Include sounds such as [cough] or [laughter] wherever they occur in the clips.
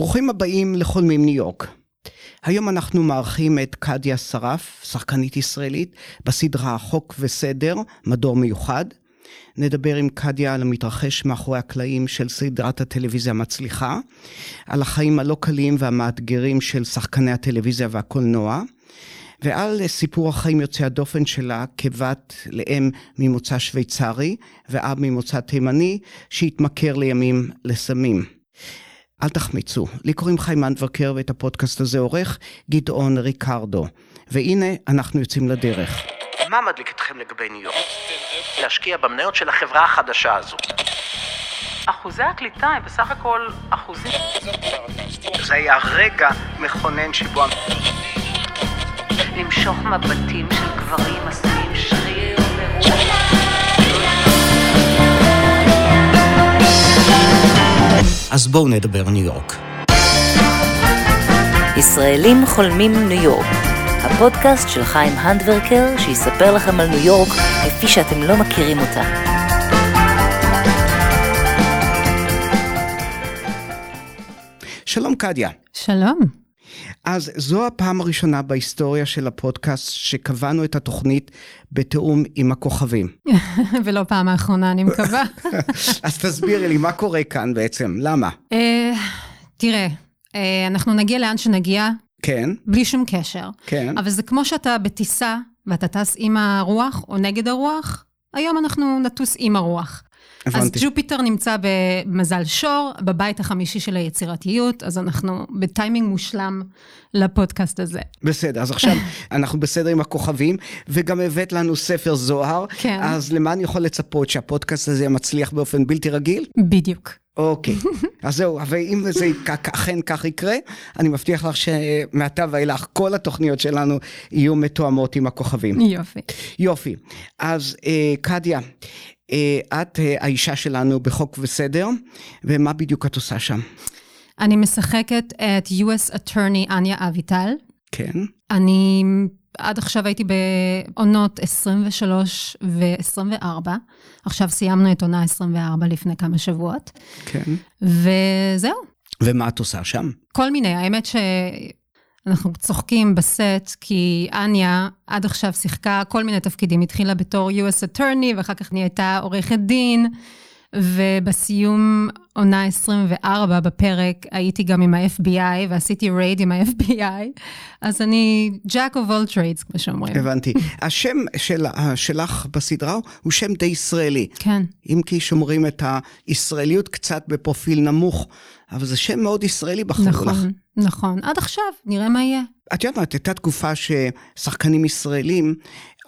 ברוכים הבאים לחולמים ניו יורק. היום אנחנו מארחים את קדיה שרף, שחקנית ישראלית, בסדרה חוק וסדר, מדור מיוחד. נדבר עם קדיה על המתרחש מאחורי הקלעים של סדרת הטלוויזיה המצליחה, על החיים הלא קלים והמאתגרים של שחקני הטלוויזיה והקולנוע, ועל סיפור החיים יוצאי הדופן שלה כבת לאם ממוצא שוויצרי ואב ממוצא תימני שהתמכר לימים לסמים. אל תחמיצו, לי קוראים חיים אנדברקר ואת הפודקאסט הזה עורך גדעון ריקרדו. והנה, אנחנו יוצאים לדרך. מה מדליק אתכם לגבי ניו יורק? להשקיע במניות של החברה החדשה הזו. אחוזי הקליטה הם בסך הכל אחוזים. זה היה רגע מכונן שבו... למשוך מבטים של גברים עשויים אז בואו נדבר ניו יורק. ישראלים חולמים ניו יורק, הפודקאסט של חיים הנדברקר שיספר לכם על ניו יורק כפי שאתם לא מכירים אותה. שלום קדיה. שלום. אז זו הפעם הראשונה בהיסטוריה של הפודקאסט שקבענו את התוכנית בתיאום עם הכוכבים. [laughs] ולא פעם האחרונה, אני מקווה. [laughs] אז תסבירי לי, מה קורה כאן בעצם? למה? אה, תראה, אה, אנחנו נגיע לאן שנגיע, כן, בלי שום קשר. כן. אבל זה כמו שאתה בטיסה, ואתה טס עם הרוח או נגד הרוח, היום אנחנו נטוס עם הרוח. אז הבנתי. ג'ופיטר נמצא במזל שור, בבית החמישי של היצירתיות, אז אנחנו בטיימינג מושלם לפודקאסט הזה. בסדר, אז עכשיו [laughs] אנחנו בסדר עם הכוכבים, וגם הבאת לנו ספר זוהר. כן. אז למה אני יכול לצפות? שהפודקאסט הזה מצליח באופן בלתי רגיל? בדיוק. אוקיי. [laughs] אז זהו, ואם זה אכן כך יקרה, אני מבטיח לך שמעתה ואילך כל התוכניות שלנו יהיו מתואמות עם הכוכבים. יופי. יופי. אז אה, קדיה, את אה, האישה שלנו בחוק וסדר, ומה בדיוק את עושה שם? אני משחקת את US Attorney אניה אביטל. כן, אני עד עכשיו הייתי בעונות 23 ו-24. עכשיו סיימנו את עונה 24 לפני כמה שבועות. כן. וזהו, ומה את עושה שם? כל מיני. האמת שאנחנו צוחקים בסט, כי אני עד עכשיו שיחקה כל מיני תפקידים. התחילה בתור US Attorney, ואחר כך נהייתה עורכת דין. ובסיום עונה 24 בפרק הייתי גם עם ה-FBI ועשיתי raid עם ה-FBI, אז אני Jack of all trades, כמו שאומרים. הבנתי. השם של, שלך בסדרה הוא שם די ישראלי. כן, אם כי שומרים את הישראליות קצת בפרופיל נמוך, אבל זה שם מאוד ישראלי בחרו לך. נכון, נכון. עד עכשיו, נראה מה יהיה. את יודעת מה, הייתה תקופה ששחקנים ישראלים,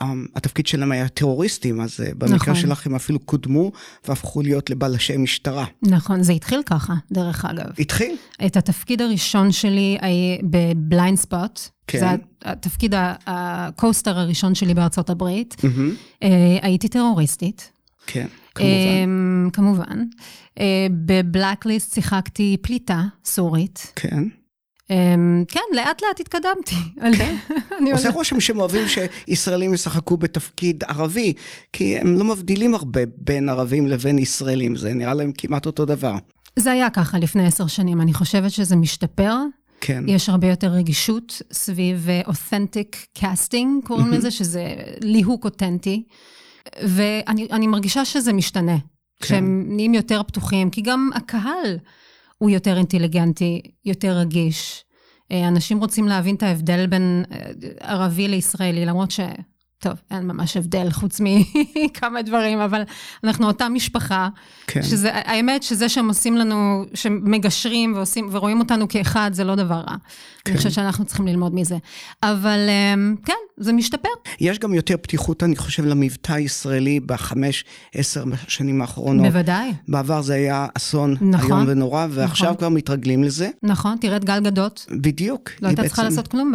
um, התפקיד שלהם היה טרוריסטים, אז uh, במקרה נכון. שלך הם אפילו קודמו והפכו להיות לבלשי משטרה. נכון, זה התחיל ככה, דרך אגב. התחיל? את התפקיד הראשון שלי היה ב-Blindspot. כן. זה התפקיד ה-co-star הראשון שלי בארצות הברית. אה, הייתי טרוריסטית. כן, כמובן. אמ, כמובן. אה, ב-Blacklist שיחקתי פליטה סורית. כן. אמ, כן, לאט לאט התקדמתי. כן? [laughs] עושה רושם שהם אוהבים שישראלים ישחקו בתפקיד ערבי, כי הם לא מבדילים הרבה בין ערבים לבין ישראלים, זה נראה להם כמעט אותו דבר. זה היה ככה לפני עשר שנים, אני חושבת שזה משתפר. כן. יש הרבה יותר רגישות סביב authentic casting, קוראים לזה, שזה ליהוק אותנטי. ואני אני מרגישה שזה משתנה. כן. שהם נהיים יותר פתוחים, כי גם הקהל הוא יותר אינטליגנטי, יותר רגיש. אה, אנשים רוצים להבין את ההבדל בין אה, ערבי לישראלי, למרות ש... טוב, אין ממש הבדל חוץ מכמה דברים, אבל אנחנו אותה משפחה. כן. שזה, האמת שזה שהם עושים לנו, שמגשרים ועושים, ורואים אותנו כאחד, זה לא דבר רע. כן. אני חושבת שאנחנו צריכים ללמוד מזה. אבל אמ, כן, זה משתפר. יש גם יותר פתיחות, אני חושב, למבטא הישראלי בחמש, עשר שנים האחרונות. בוודאי. בעבר זה היה אסון נכון, איום ונורא, ועכשיו נכון. כבר מתרגלים לזה. נכון, תראה את גל גדות. בדיוק. לא הייתה צריכה בעצם- לעשות כלום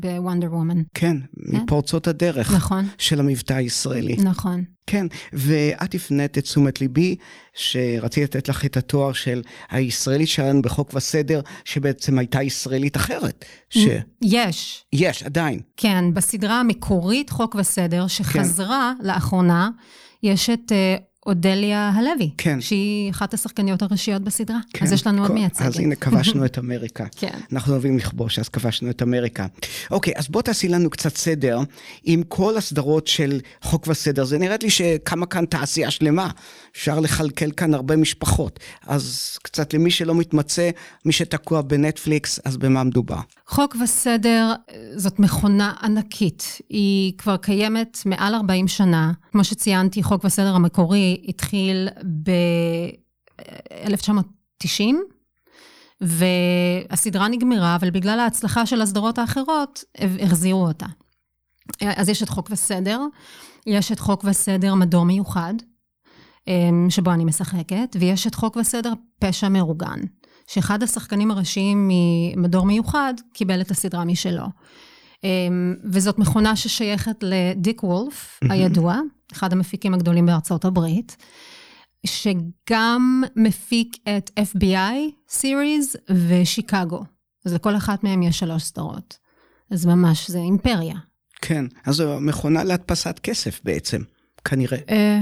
בוונדר וומן. כן, מפורצות הדרך נכון, של המבטא הישראלי. נכון. כן, ואת הפנית את תשומת ליבי, שרציתי לתת לך את התואר של הישראלית שלנו בחוק וסדר, שבעצם הייתה ישראלית אחרת. שיש, יש, עדיין. כן, בסדרה המקורית, חוק וסדר, שחזרה לאחרונה, יש את אה, אודליה הלוי, כן. שהיא אחת השחקניות הראשיות בסדרה. כן. אז יש לנו עוד כל- מייצגת. אז הנה, כבשנו את אמריקה. [laughs] כן. אנחנו אוהבים לכבוש, אז כבשנו את אמריקה. אוקיי, אז בוא תעשי לנו קצת סדר עם כל הסדרות של חוק וסדר. זה נראית לי שקמה כאן תעשייה שלמה. אפשר לכלכל כאן הרבה משפחות. אז קצת למי שלא מתמצא, מי שתקוע בנטפליקס, אז במה מדובר? חוק וסדר זאת מכונה ענקית. היא כבר קיימת מעל 40 שנה. כמו שציינתי, חוק וסדר המקורי התחיל ב-1990, והסדרה נגמרה, אבל בגלל ההצלחה של הסדרות האחרות, החזירו אותה. אז יש את חוק וסדר, יש את חוק וסדר מדור מיוחד, אמ, שבו אני משחקת, ויש את חוק וסדר פשע מאורגן, שאחד השחקנים הראשיים ממדור מיוחד קיבל את הסדרה משלו. אמ, וזאת מכונה ששייכת לדיק וולף, הידוע, אחד המפיקים הגדולים בארצות הברית, שגם מפיק את FBI סיריז ושיקגו. אז לכל אחת מהם יש שלוש סדרות. אז ממש, זה אימפריה. כן, אז זו מכונה להדפסת כסף בעצם, כנראה. אה,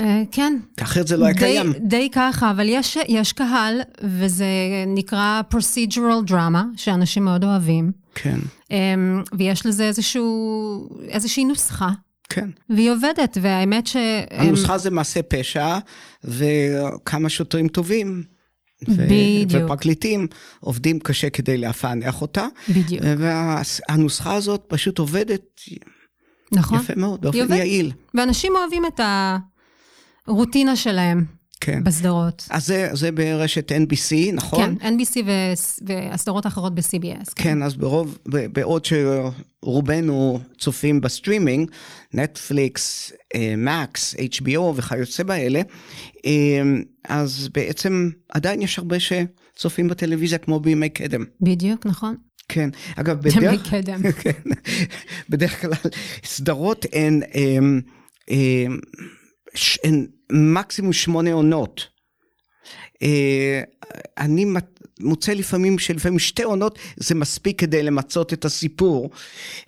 אה, כן. אחרת זה לא היה די, קיים. די ככה, אבל יש, יש קהל, וזה נקרא procedural drama, שאנשים מאוד אוהבים, כן, אמ, ויש לזה איזשהו, איזושהי נוסחה, כן. והיא עובדת, והאמת ש... הנוסחה זה מעשה פשע, וכמה שוטרים טובים. ו- בדיוק. ופרקליטים עובדים קשה כדי לפענח אותה. בדיוק, והנוסחה הזאת פשוט עובדת נכון. יפה מאוד, באופן. יעיל. ואנשים אוהבים את הרוטינה שלהם כן. בסדרות. אז זה, זה ברשת NBC, נכון? כן, NBC ו- והסדרות האחרות ב-CBS. כן, אז ברוב, בעוד שרובנו צופים בסטרימינג, נטפליקס, אה, מקס, HBO וכיוצא באלה, אה, אז בעצם עדיין יש הרבה שצופים בטלוויזיה כמו בימי קדם. בדיוק, נכון. כן, אגב, בדרך, קדם. [laughs] כן, בדרך כלל סדרות הן, הן, הן, ש- הן מקסימום שמונה עונות. אה, אני מוצא לפעמים שלפעמים שתי עונות זה מספיק כדי למצות את הסיפור,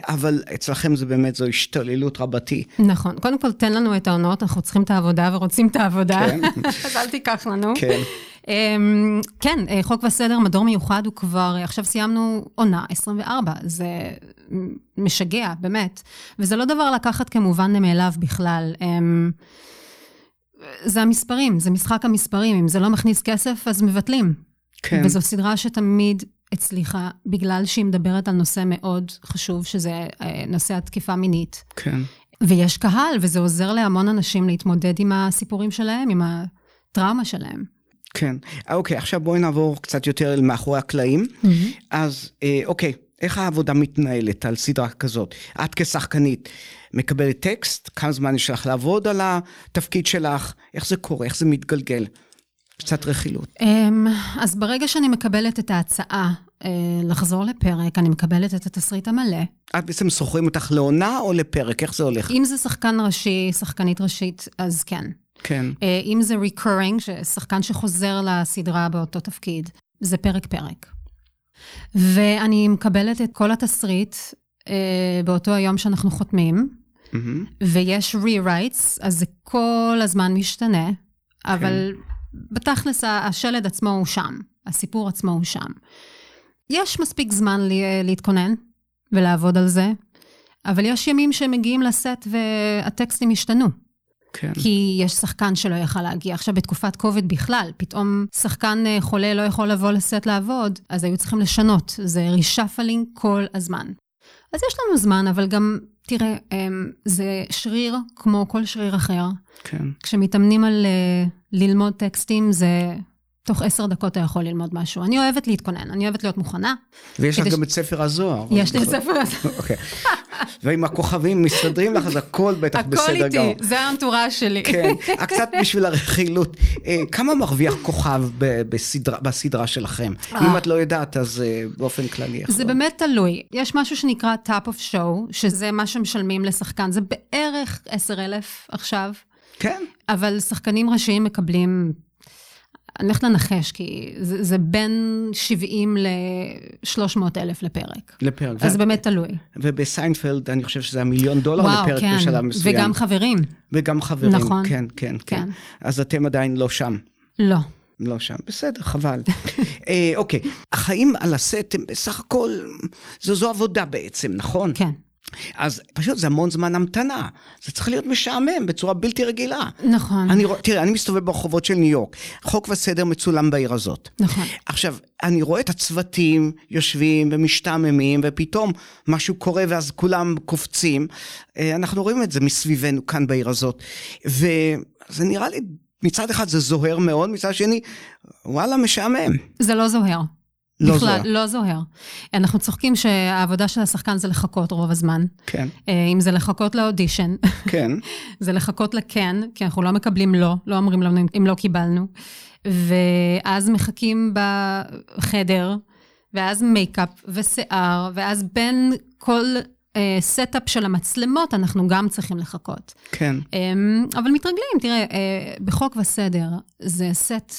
אבל אצלכם זה באמת זו השתוללות רבתי. נכון. קודם כל, תן לנו את העונות, אנחנו צריכים את העבודה ורוצים את העבודה. כן. [laughs] אז אל תיקח לנו. כן, אמ, כן, אה, חוק וסדר, מדור מיוחד הוא כבר, אה, עכשיו סיימנו עונה 24, זה משגע, באמת. וזה לא דבר לקחת כמובן מאליו בכלל. זה המספרים, זה משחק המספרים, אם זה לא מכניס כסף, אז מבטלים. כן, וזו סדרה שתמיד הצליחה, בגלל שהיא מדברת על נושא מאוד חשוב, שזה אה, נושא התקיפה מינית. כן, ויש קהל, וזה עוזר להמון אנשים להתמודד עם הסיפורים שלהם, עם הטראומה שלהם. כן. אוקיי, עכשיו בואי נעבור קצת יותר אל מאחורי הקלעים. אז אה, אוקיי, איך העבודה מתנהלת על סדרה כזאת? את כשחקנית מקבלת טקסט, כמה זמן יש לך לעבוד על התפקיד שלך, איך זה קורה, איך זה מתגלגל? קצת רכילות. אמ, אז ברגע שאני מקבלת את ההצעה אה, לחזור לפרק, אני מקבלת את התסריט המלא. את בעצם שוכרים אותך לעונה או לפרק? איך זה הולך? אם זה שחקן ראשי, שחקנית ראשית, אז כן. כן, אה, אם זה recurring, שחקן שחוזר לסדרה באותו תפקיד, זה פרק-פרק. ואני מקבלת את כל התסריט אה, באותו היום שאנחנו חותמים, מהמם. ויש rewrites, אז זה כל הזמן משתנה, אבל בתכלס השלד עצמו הוא שם, הסיפור עצמו הוא שם. יש מספיק זמן לי- להתכונן ולעבוד על זה, אבל יש ימים שמגיעים לסט והטקסטים השתנו. כן, כי יש שחקן שלא יכל להגיע. עכשיו, בתקופת קוביד בכלל, פתאום שחקן אה, חולה לא יכול לבוא לסט לעבוד, אז היו צריכים לשנות. זה רישפלינג כל הזמן. אז יש לנו זמן, אבל גם, תראה, אמ, זה שריר כמו כל שריר אחר. כן. כשמתאמנים על אה, ללמוד טקסטים, זה... תוך עשר דקות אתה יכול ללמוד משהו. אני אוהבת להתכונן, אני אוהבת להיות מוכנה. ויש לך כדי גם את ספר הזוהר. יש לי נכון? ספר הזה. אוקיי. ואם הכוכבים מסתדרים לך, אז הכל בטח הכל בסדר גמור. איתי, זה האנטורז שלי. כן, אה, קצת בשביל הרכילות. אה, כמה מרוויח כוכב בסדרה, בסדרה שלכם? אם את לא יודעת, אז אה, באופן כללי. זה באמת תלוי. יש משהו שנקרא top of show, שזה מה שמשלמים לשחקן. זה בערך 10,000 עכשיו, כן, אבל שחקנים ראשיים מקבלים אני הולכת לנחש, כי זה, זה בין 70 ל-300 אלף לפרק. לפרק. אז ו- באמת תלוי. ובסיינפלד, אני חושב שזה המיליון דולר וואו, לפרק כן. בשלב מסוים. וגם חברים. וגם חברים. נכון. כן, כן, כן. כן. אז אתם עדיין לא שם. לא. לא שם, בסדר, חבל. [laughs] אה, אוקיי, החיים על הסט הם בסך הכל, זו, זו עבודה בעצם, נכון? כן. אז פשוט זה המון זמן המתנה. זה צריך להיות משעמם בצורה בלתי רגילה. נכון. אני, תראה, אני מסתובב ברחובות של ניו יורק, חוק וסדר מצולם בעיר הזאת. נכון. עכשיו, אני רואה את הצוותים יושבים ומשתעממים, ופתאום משהו קורה ואז כולם קופצים. אה, אנחנו רואים את זה מסביבנו כאן בעיר הזאת. וזה נראה לי, מצד אחד זה זוהר מאוד, מצד שני, וואלה, משעמם. זה לא זוהר. לא בכלל, זוהר. לא זוהר. אנחנו צוחקים שהעבודה של השחקן זה לחכות רוב הזמן. כן, אה, אם זה לחכות לאודישן, כן, [laughs] זה לחכות לכן, כי אנחנו לא מקבלים לא, לא אומרים לנו אם לא קיבלנו. ואז מחכים בחדר, ואז מייקאפ ושיער, ואז בין כל setup של המצלמות אנחנו גם צריכים לחכות. כן. אמ, אבל מתרגלים, תראה, אה, בחוק וסדר זה סט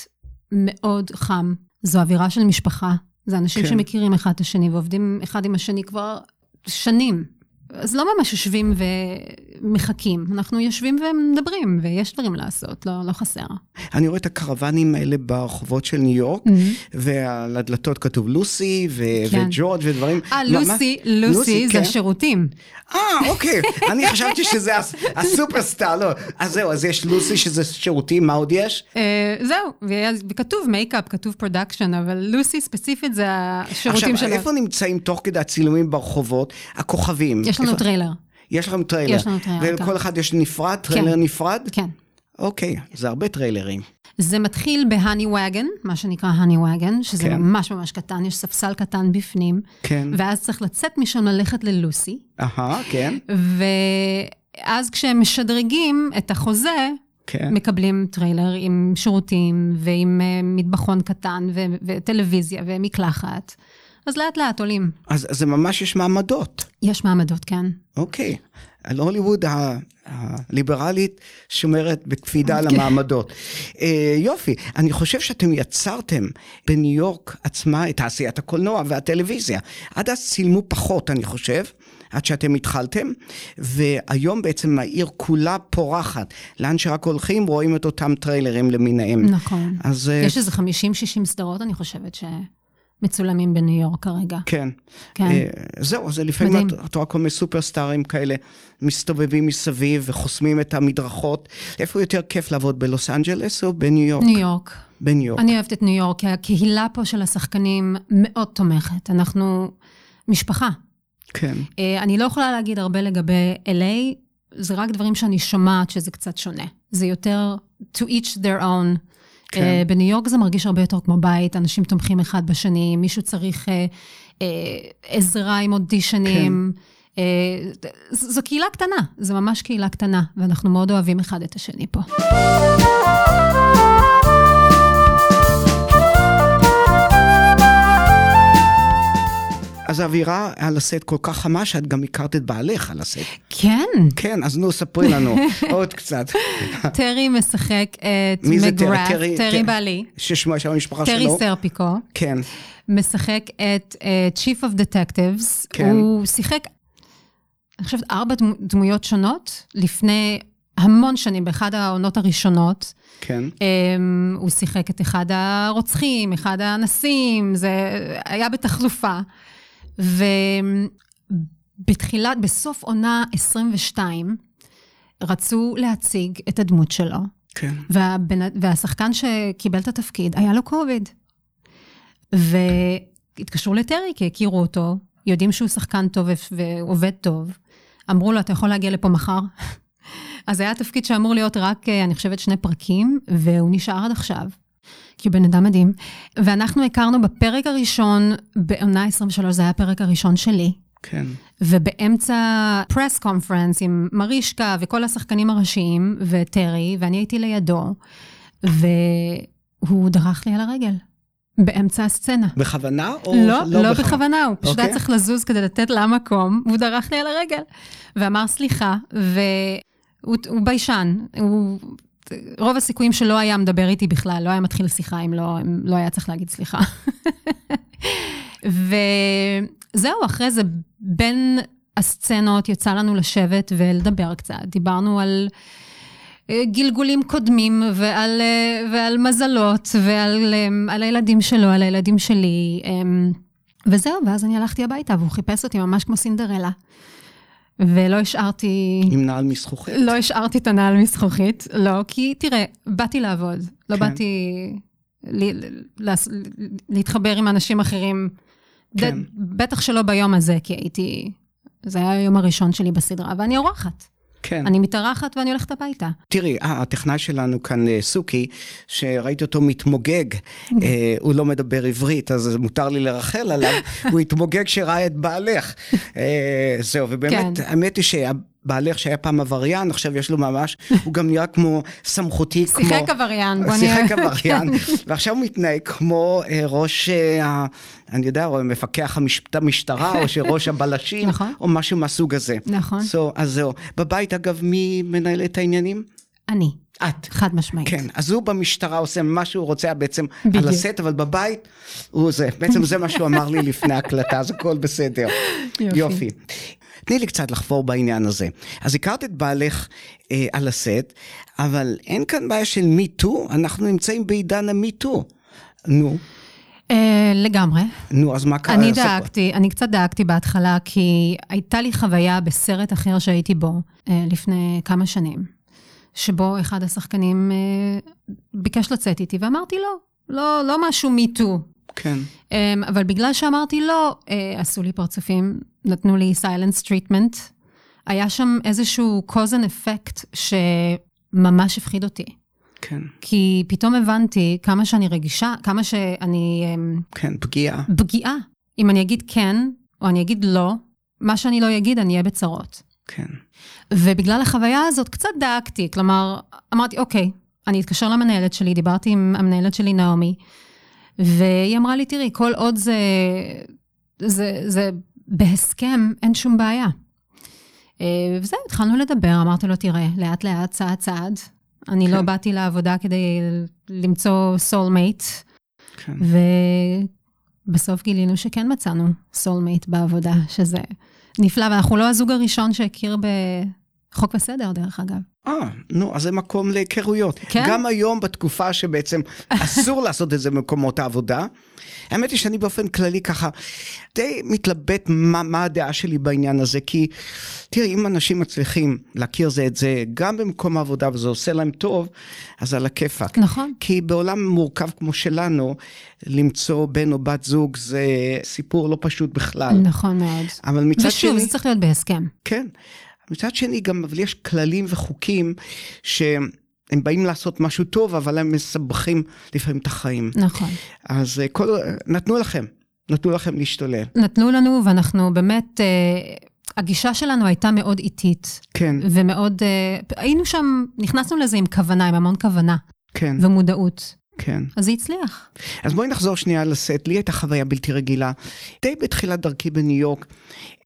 מאוד חם, זו אווירה של משפחה, זה אנשים כן. שמכירים אחד את השני ועובדים אחד עם השני כבר שנים. אז לא ממש יושבים ומחכים, אנחנו יושבים ומדברים, ויש דברים לעשות, לא, לא חסר. אני רואה את הקרוונים האלה ברחובות של ניו יורק, ועל הדלתות כתוב לוסי ו- כן. וג'ורג' ודברים. אה, לוסי? לוסי זה כן. השירותים. אה, אוקיי. אני חשבתי שזה הס- הסופרסטאר, לא. אז זהו, אז יש לוסי שזה שירותים, מה עוד יש? אה, זהו, וכתוב מייקאפ, כתוב production, אבל לוסי ספציפית זה השירותים עכשיו, שלו. איפה נמצאים תוך כדי הצילומים ברחובות הכוכבים? יש לנו איפה- טריילר, יש לכם טריילר. יש לנו טריילר, וכל כן. אחד יש נפרד, טריילר נפרד? כן. אוקיי, זה הרבה טריילרים. זה מתחיל ב-honey wagon, מה שנקרא honey wagon, שזה כן. ממש ממש קטן, יש ספסל קטן בפנים, כן. ואז צריך לצאת משם ללכת ללוסי, אהה, כן, ואז כשהם משדרגים את החוזה, כן. מקבלים טריילר עם שירותים ועם אה, מטבחון קטן ו- וטלוויזיה ומקלחת. אז לאט לאט עולים. אז אז זה ממש יש מעמדות. יש מעמדות, כן. אוקיי. על הוליווד הליברלית שומרת בקפידה על המעמדות. אה, יופי, אני חושב שאתם יצרתם בניו יורק עצמה את תעשיית הקולנוע והטלוויזיה. עד אז צילמו פחות, אני חושב. עד שאתם התחלתם, והיום בעצם העיר כולה פורחת. לאן שרק הולכים, רואים את אותם טריילרים למיניהם. נכון. אז אה, יש איזה 50-60 סדרות, אני חושבת, שמצולמים בניו יורק כרגע. כן. כן. אה, זהו, אז לפעמים את רואה כל מיני סופרסטארים כאלה מסתובבים מסביב וחוסמים את המדרכות. איפה יותר כיף לעבוד, בלוס אנג'לס או בניו יורק? ניו יורק. בניו יורק. אני אוהבת את ניו יורק, כי הקהילה פה של השחקנים מאוד תומכת. אנחנו משפחה. כן, אה, אני לא יכולה להגיד הרבה לגבי LA, זה רק דברים שאני שומעת שזה קצת שונה. זה יותר to each their own. כן. אה, בניו יורק זה מרגיש הרבה יותר כמו בית, אנשים תומכים אחד בשני, מישהו צריך אה, אה, עזרה עם אודישנים. כן. אה, זו קהילה קטנה, זו ממש קהילה קטנה, ואנחנו מאוד אוהבים אחד את השני פה. אז האווירה על הסט כל כך חמה שאת גם הכרת את בעלך על הסט. כן, כן, אז נו, ספרי לנו [laughs] עוד קצת. טרי משחק את זה טרי? טרי- טרי טרי- בעלי, ששמו שם המשפחה טרי שלו. סרפיקו. כן, משחק את uh, Chief of Detectives. כן. הוא שיחק, אני חושבת, ארבע דמו- דמויות שונות לפני המון שנים, באחד העונות הראשונות. כן. Um, הוא שיחק את אחד הרוצחים, אחד האנסים, זה היה בתחלופה. ובתחילת, בסוף עונה 22, רצו להציג את הדמות שלו, כן. והבן, והשחקן שקיבל את התפקיד, היה לו קוביד. והתקשרו לטרי, כי הכירו אותו, יודעים שהוא שחקן טוב ועובד טוב. אמרו לו, אתה יכול להגיע לפה מחר? [laughs] אז היה תפקיד שאמור להיות רק, אה, אני חושבת, שני פרקים, והוא נשאר עד עכשיו. כי הוא בן אדם מדהים. ואנחנו הכרנו בפרק הראשון, בעונה 23, זה היה הפרק הראשון שלי. כן. ובאמצע פרס קונפרנס עם מרישקה וכל השחקנים הראשיים וטרי, ואני הייתי לידו, והוא דרך לי על הרגל, באמצע הסצנה. בכוונה או לא, לא בכוונה? בכוונה, הוא פשוט אוקיי. היה צריך לזוז כדי לתת לה מקום, והוא דרך לי על הרגל. ואמר סליחה, והוא הוא ביישן, הוא... רוב הסיכויים שלא היה מדבר איתי בכלל, לא היה מתחיל שיחה אם לא, אם לא היה צריך להגיד סליחה. [laughs] וזהו, אחרי זה, בין הסצנות יצא לנו לשבת ולדבר קצת. דיברנו על אה, גלגולים קודמים ועל, אה, ועל מזלות ועל אה, על הילדים שלו, על הילדים שלי. וזהו, ואז אני הלכתי הביתה והוא חיפש אותי ממש כמו סינדרלה. ולא השארתי... עם נעל מזכוכית. לא השארתי את הנעל מזכוכית, לא, כי תראה, באתי לעבוד, לא כן. באתי ל- ל- לעס- להתחבר עם אנשים אחרים. כן. ד- בטח שלא ביום הזה, כי הייתי... זה היה היום הראשון שלי בסדרה, ואני אורחת. כן. אני מתארחת ואני הולכת הביתה. תראי, אה, הטכנאי שלנו כאן, אה, סוכי, שראיתי אותו מתמוגג, אה, [laughs] הוא לא מדבר עברית, אז מותר לי לרחל עליו, [laughs] הוא התמוגג כשראה את בעלך. אה, זהו, ובאמת, כן. האמת היא שהבעלך שהיה פעם עבריין, עכשיו יש לו ממש, [laughs] הוא גם נראה כמו סמכותי, כמו... שיחק עבריין, בוא שיחק נראה. עבריין, [laughs] ועכשיו הוא מתנהג כמו אה, ראש, אה, אני יודע, או מפקח המש- המשטרה, או שראש הבלשים, [laughs] נכון. או משהו מהסוג הזה. נכון. So, אז זהו. בבית, אגב, מי מנהל את העניינים? אני, את. חד משמעית. כן, אז הוא במשטרה עושה מה שהוא רוצה בעצם בדיוק. על הסט, אבל בבית הוא זה. בעצם זה מה שהוא אמר לי לפני ההקלטה, אז הכל בסדר. יופי. יופי. תני לי קצת לחפור בעניין הזה. אז הכרת את בעלך אה, על הסט, אבל אין כאן בעיה של מיטו, אנחנו נמצאים בעידן המיטו. נו, אה, לגמרי. נו, אז מה קרה? אני. דאגתי, אני קצת דאגתי בהתחלה, כי הייתה לי חוויה בסרט אחר שהייתי בו אה, לפני כמה שנים, שבו אחד השחקנים אה, ביקש לצאת איתי, ואמרתי לא, לא, לא משהו מיטו. כן, אבל בגלל שאמרתי לא, עשו לי פרצופים, נתנו לי silence treatment. היה שם איזשהו cause and effect שממש הפחיד אותי. כן, כי פתאום הבנתי כמה שאני רגישה, כמה שאני... אמ, כן, פגיעה. פגיעה. אם אני אגיד כן, או אני אגיד לא, מה שאני לא אגיד, אני אהיה בצרות. כן, ובגלל החוויה הזאת קצת דאגתי, כלומר, אמרתי, אוקיי, אני אתקשר למנהלת שלי, דיברתי עם המנהלת שלי, נעמי, והיא אמרה לי, תראי, כל עוד זה, זה, זה בהסכם, אין שום בעיה. אה, וזהו, התחלנו לדבר, אמרתי לו, תראה, לאט לאט, צעד צעד. אני כן. לא באתי לעבודה כדי למצוא soulmate, כן. ובסוף גילינו שכן מצאנו soulmate בעבודה, שזה נפלא, ואנחנו לא הזוג הראשון שהכיר בחוק וסדר, דרך אגב. אה, נו, אז זה מקום להיכרויות. כן. גם היום, בתקופה שבעצם [laughs] אסור לעשות את זה במקומות העבודה. האמת היא שאני באופן כללי ככה די מתלבט מה, מה הדעה שלי בעניין הזה, כי תראי, אם אנשים מצליחים להכיר זה את זה גם במקום העבודה וזה עושה להם טוב, אז על הכיפאק. נכון. כי בעולם מורכב כמו שלנו, למצוא בן או בת זוג זה סיפור לא פשוט בכלל. נכון מאוד. אבל מצד ושוב, שני... זה צריך להיות בהסכם. כן. מצד שני, גם, אבל יש כללים וחוקים שהם באים לעשות משהו טוב, אבל הם מסבכים לפעמים את החיים. נכון. אז אה, כל, נתנו לכם, נתנו לכם להשתולל. נתנו לנו, ואנחנו באמת, אה, הגישה שלנו הייתה מאוד איטית, כן, ומאוד, אה, היינו שם, נכנסנו לזה עם כוונה, עם המון כוונה כן, ומודעות. כן. אז זה הצליח. אז בואי נחזור שנייה לסט. לי הייתה חוויה בלתי רגילה. די בתחילת דרכי בניו יורק,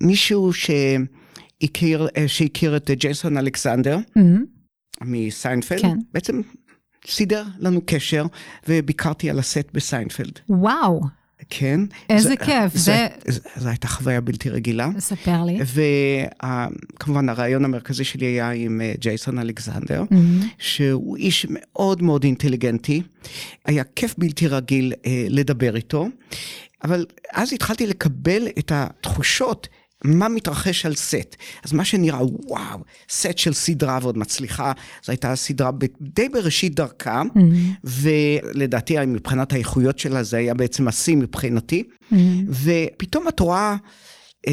מישהו שהכיר, אה, שהכיר את אה, ג'ייסון אלכסנדר מסיינפלד, כן. בעצם סידר לנו קשר, וביקרתי על הסט בסיינפלד. וואו, כן. איזה זה- כיף, זה... זה- זו הייתה חוויה בלתי רגילה. ספר לי. וכמובן הרעיון המרכזי שלי היה עם אה, ג'ייסון אלכסנדר, מהמם. שהוא איש מאוד מאוד אינטליגנטי. היה כיף בלתי רגיל אה, לדבר איתו, אבל אז התחלתי לקבל את התחושות. מה מתרחש על סט. אז מה שנראה, וואו, סט של סדרה ועוד מצליחה, זו הייתה סדרה ב- די בראשית דרכה, ולדעתי מבחינת האיכויות שלה זה היה בעצם השיא מבחינתי, ופתאום את רואה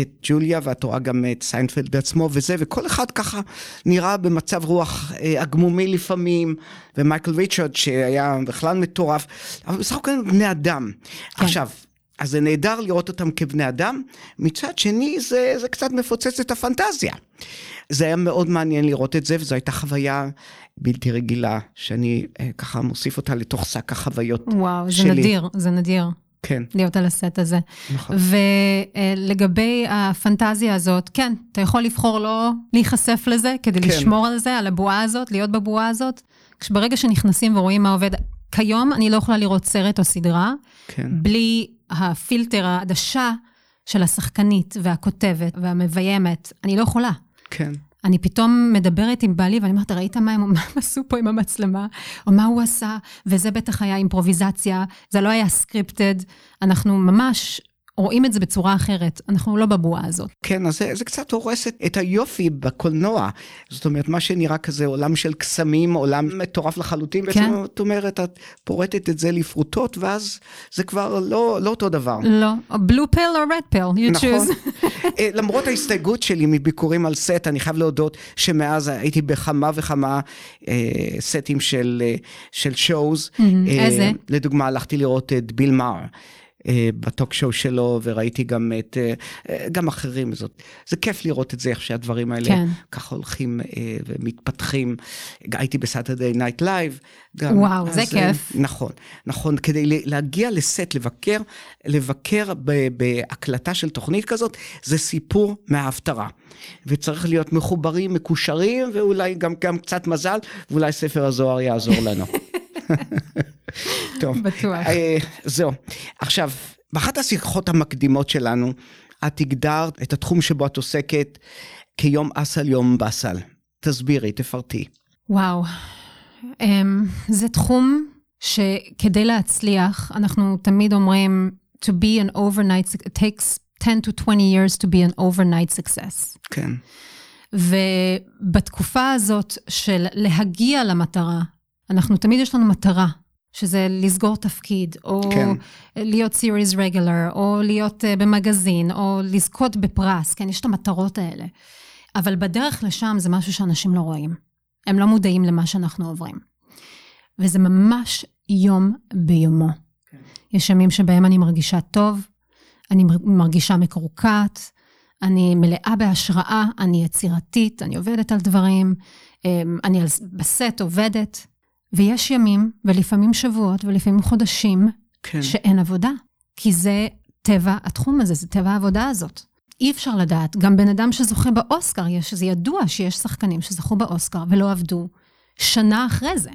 את ג'וליה ואת רואה גם את סיינפלד בעצמו וזה, וכל אחד ככה נראה במצב רוח אה, עגמומי לפעמים, ומייקל ריצ'רד שהיה בכלל מטורף, אבל בסך הכל בני אדם. כן. עכשיו, אז זה נהדר לראות אותם כבני אדם, מצד שני זה, זה קצת מפוצץ את הפנטזיה. זה היה מאוד מעניין לראות את זה, וזו הייתה חוויה בלתי רגילה, שאני אה, ככה מוסיף אותה לתוך שק החוויות וואו, זה שלי. נדיר, זה נדיר כן, להיות על הסט הזה. נכון. ולגבי הפנטזיה הזאת, כן, אתה יכול לבחור לא להיחשף לזה, כדי כן. לשמור על זה, על הבועה הזאת, להיות בבועה הזאת, ברגע שנכנסים ורואים מה עובד, כיום אני לא יכולה לראות סרט או סדרה כן. בלי הפילטר, העדשה של השחקנית והכותבת והמביימת. אני לא יכולה. כן. אני פתאום מדברת עם בעלי ואני אומרת, ראית מה הם, מה הם עשו פה עם המצלמה? או מה הוא עשה? וזה בטח היה אימפרוביזציה, זה לא היה סקריפטד. אנחנו ממש רואים את זה בצורה אחרת, אנחנו לא בבועה הזאת. כן, אז זה, זה קצת הורס את, היופי בקולנוע. זאת אומרת, מה שנראה כזה עולם של קסמים, עולם מטורף לחלוטין, כן. בעצם את אומרת, את פורטת את זה לפרוטות, ואז זה כבר לא, לא אותו דבר. לא, בלו פיל או רד פיל, you נכון. choose. [laughs] אה, למרות ההסתייגות שלי מביקורים על סט, אני חייב להודות שמאז הייתי בכמה וכמה אה, סטים של, אה, של שואוז. איזה? לדוגמה, הלכתי לראות את ביל מאר. אה, בטוק שואו שלו, וראיתי גם את, אה, גם אחרים, זאת, זה כיף לראות את זה, איך שהדברים האלה כן. ככה הולכים אה, ומתפתחים. הייתי ב-Saturday Night Live. וואו, זה אז, אה, כיף. נכון, נכון, כדי להגיע לסט, לבקר, לבקר בהקלטה של תוכנית כזאת, זה סיפור מההפטרה. וצריך להיות מחוברים, מקושרים, ואולי גם, גם קצת מזל, ואולי ספר הזוהר יעזור לנו. [laughs] טוב. בטוח. אה, זהו. עכשיו, באחת השיחות המקדימות שלנו, את הגדרת את התחום שבו את עוסקת כיום אסל יום באסל. תסבירי, תפרטי. וואו. Um, זה תחום שכדי להצליח, אנחנו תמיד אומרים, to be an overnight, it takes 10 to 20 years to be an overnight success. כן. ובתקופה הזאת של להגיע למטרה, אנחנו תמיד יש לנו מטרה, שזה לסגור תפקיד, או כן. להיות סיריס רגולר, או להיות uh, במגזין, או לזכות בפרס, כן, יש את המטרות האלה. אבל בדרך לשם זה משהו שאנשים לא רואים. הם לא מודעים למה שאנחנו עוברים. וזה ממש יום ביומו. יש ימים שבהם אני מרגישה טוב, אני מר- מרגישה מקורקעת, אני מלאה בהשראה, אני יצירתית, אני עובדת על דברים, אמ, אני בסט עובדת, ויש ימים, ולפעמים שבועות, ולפעמים חודשים, כן. שאין עבודה. כי זה טבע התחום הזה, זה טבע העבודה הזאת. אי אפשר לדעת, גם בן אדם שזוכה באוסקר, יש, זה ידוע שיש שחקנים שזכו באוסקר ולא עבדו שנה אחרי זה.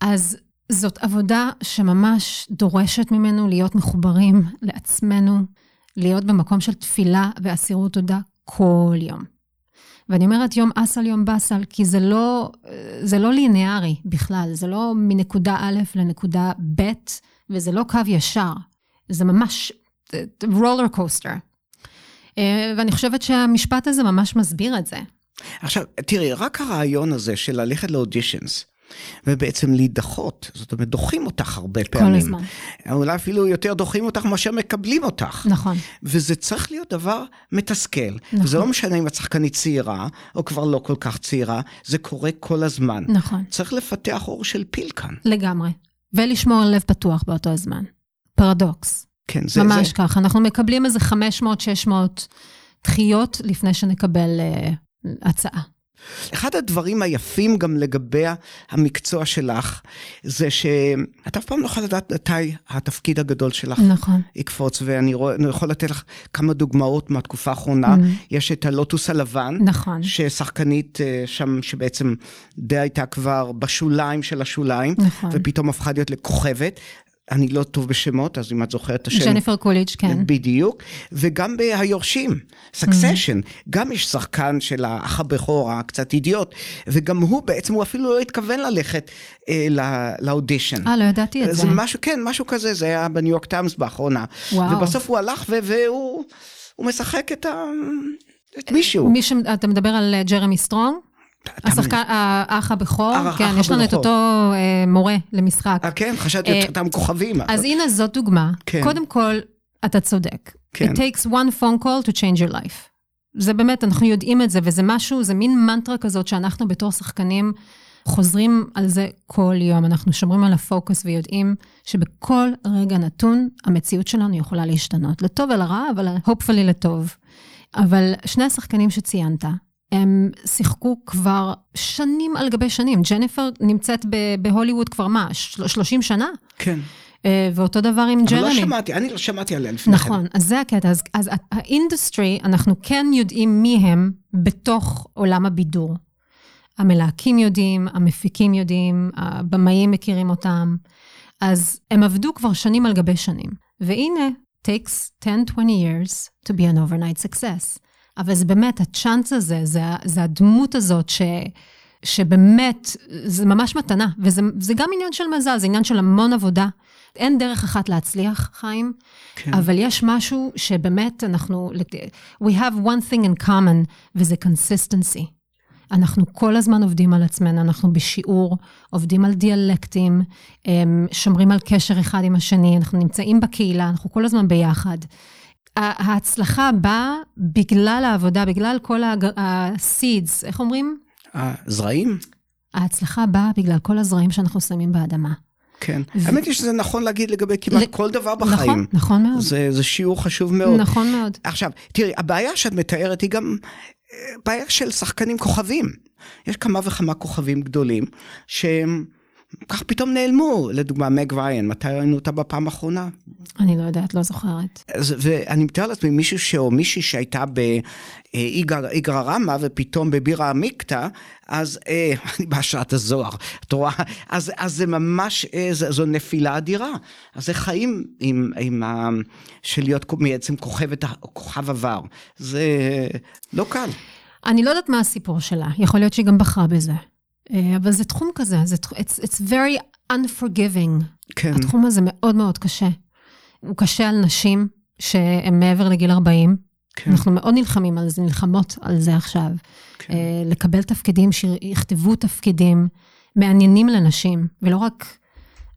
אז זאת עבודה שממש דורשת ממנו להיות מחוברים לעצמנו, להיות במקום של תפילה ואסירות תודה כל יום. ואני אומרת יום אסל, יום באסל, כי זה לא, זה לא ליניארי בכלל, זה לא מנקודה א' לנקודה ב', וזה לא קו ישר, זה ממש רולר קוסטר. ואני חושבת שהמשפט הזה ממש מסביר את זה. עכשיו, תראי, רק הרעיון הזה של ללכת לאודישנס, ובעצם להידחות, זאת אומרת, דוחים אותך הרבה פעמים. כל הזמן. אולי אפילו יותר דוחים אותך מאשר מקבלים אותך. נכון. וזה צריך להיות דבר מתסכל. נכון. וזה לא משנה אם את שחקנית צעירה, או כבר לא כל כך צעירה, זה קורה כל הזמן. נכון. צריך לפתח אור של פיל כאן. לגמרי. ולשמור על לב פתוח באותו הזמן. פרדוקס. כן, זה... ממש זה... ככה. אנחנו מקבלים איזה 500-600 דחיות לפני שנקבל uh, הצעה. אחד הדברים היפים גם לגבי המקצוע שלך, זה שאת אף פעם לא יכולה לדעת מתי התפקיד הגדול שלך נכון. יקפוץ, ואני אני יכול לתת לך כמה דוגמאות מהתקופה האחרונה. Mm-hmm. יש את הלוטוס הלבן, נכון. ששחקנית אה, שם, שבעצם די הייתה כבר בשוליים של השוליים, נכון. ופתאום הפכה להיות לכוכבת. אני לא טוב בשמות, אז אם את זוכרת את השם. ג'ניפר קוליג', כן. בדיוק, וגם בהיורשים, Succession, mm-hmm. גם יש שחקן של האח הבכור, הקצת אידיוט, וגם הוא בעצם, הוא אפילו לא התכוון ללכת אה, לאודישן. אה, לא ידעתי את זה. זה משהו, כן, משהו כזה, זה היה בניו יורק טיימס באחרונה. וואו. ובסוף הוא הלך ו- והוא הוא משחק את, ה... את מישהו. מי ש... אתה מדבר על אה, ג'רמי סטרונג? השחקן, האח הבכור? כן, יש לנו את. אותו אה, מורה למשחק. אה, כן, חשבתי אה, אותם כוכבים. אז הנה זאת דוגמה. כן. קודם כל, אתה צודק. כן. It takes one phone call to change your life. זה באמת, אנחנו יודעים את זה, וזה משהו, זה מין מנטרה כזאת שאנחנו בתור שחקנים חוזרים על זה כל יום. אנחנו שומרים על הפוקוס ויודעים שבכל רגע נתון, המציאות שלנו יכולה להשתנות. לטוב ולרע, אבל hopefully לטוב. אבל שני השחקנים שציינת, הם שיחקו כבר שנים על גבי שנים. ג'ניפר נמצאת בהוליווד כבר מה, של- 30 שנה? כן. אה, ואותו דבר עם אבל ג'רמי. לא שמעתי, אני לא שמעתי עליה לפני כן. נכון, אז זה הקטע. אז, אז ה industry, אנחנו כן יודעים מי הם בתוך עולם הבידור. המלהקים יודעים, המפיקים יודעים, הבמאים מכירים אותם. אז הם עבדו כבר שנים על גבי שנים. והנה, takes 10-20 years to be an overnight success. אבל זה באמת, הצ'אנס הזה, זה, זה הדמות הזאת ש, שבאמת, זה ממש מתנה. וזה זה גם עניין של מזל, זה עניין של המון עבודה. אין דרך אחת להצליח, חיים, כן. אבל יש משהו שבאמת אנחנו, we have one thing in common, וזה consistency. אנחנו כל הזמן עובדים על עצמנו, אנחנו בשיעור, עובדים על דיאלקטים, אמ, שומרים על קשר אחד עם השני, אנחנו נמצאים בקהילה, אנחנו כל הזמן ביחד. ההצלחה באה בגלל העבודה, בגלל כל ה-seeds, איך אומרים? הזרעים? ההצלחה באה בגלל כל הזרעים שאנחנו שמים באדמה. כן. האמת היא שזה נכון להגיד לגבי כמעט כל דבר בחיים. נכון, נכון מאוד. זה, זה שיעור חשוב מאוד. נכון מאוד. עכשיו, תראי, הבעיה שאת מתארת היא גם אה, בעיה של שחקנים כוכבים. יש כמה וכמה כוכבים גדולים שהם כך פתאום נעלמו. לדוגמה, מג ריין, מתי ראינו אותה בפעם האחרונה? אני לא יודעת, לא זוכרת. אז, ואני מתאר לעצמי מישהו ש... או מישהי שהייתה באיגרא רמא ופתאום בבירה עמיקתא, אז אה, [laughs] אני בהשראת הזוהר, את רואה? אז, אז זה ממש, אה, זו, זו נפילה אדירה. אז זה חיים עם, עם ה... של להיות בעצם כוכבת, כוכב עבר. זה לא קל. אני לא יודעת מה הסיפור שלה, יכול להיות שהיא גם בחרה בזה. אה, אבל זה תחום כזה, זה, it's, it's very unforgiving. כן. התחום הזה מאוד מאוד קשה. הוא קשה על נשים שהן מעבר לגיל 40. כן. אנחנו מאוד נלחמים על זה, נלחמות על זה עכשיו. כן. אה, לקבל תפקידים, שיכתבו תפקידים מעניינים לנשים, ולא רק,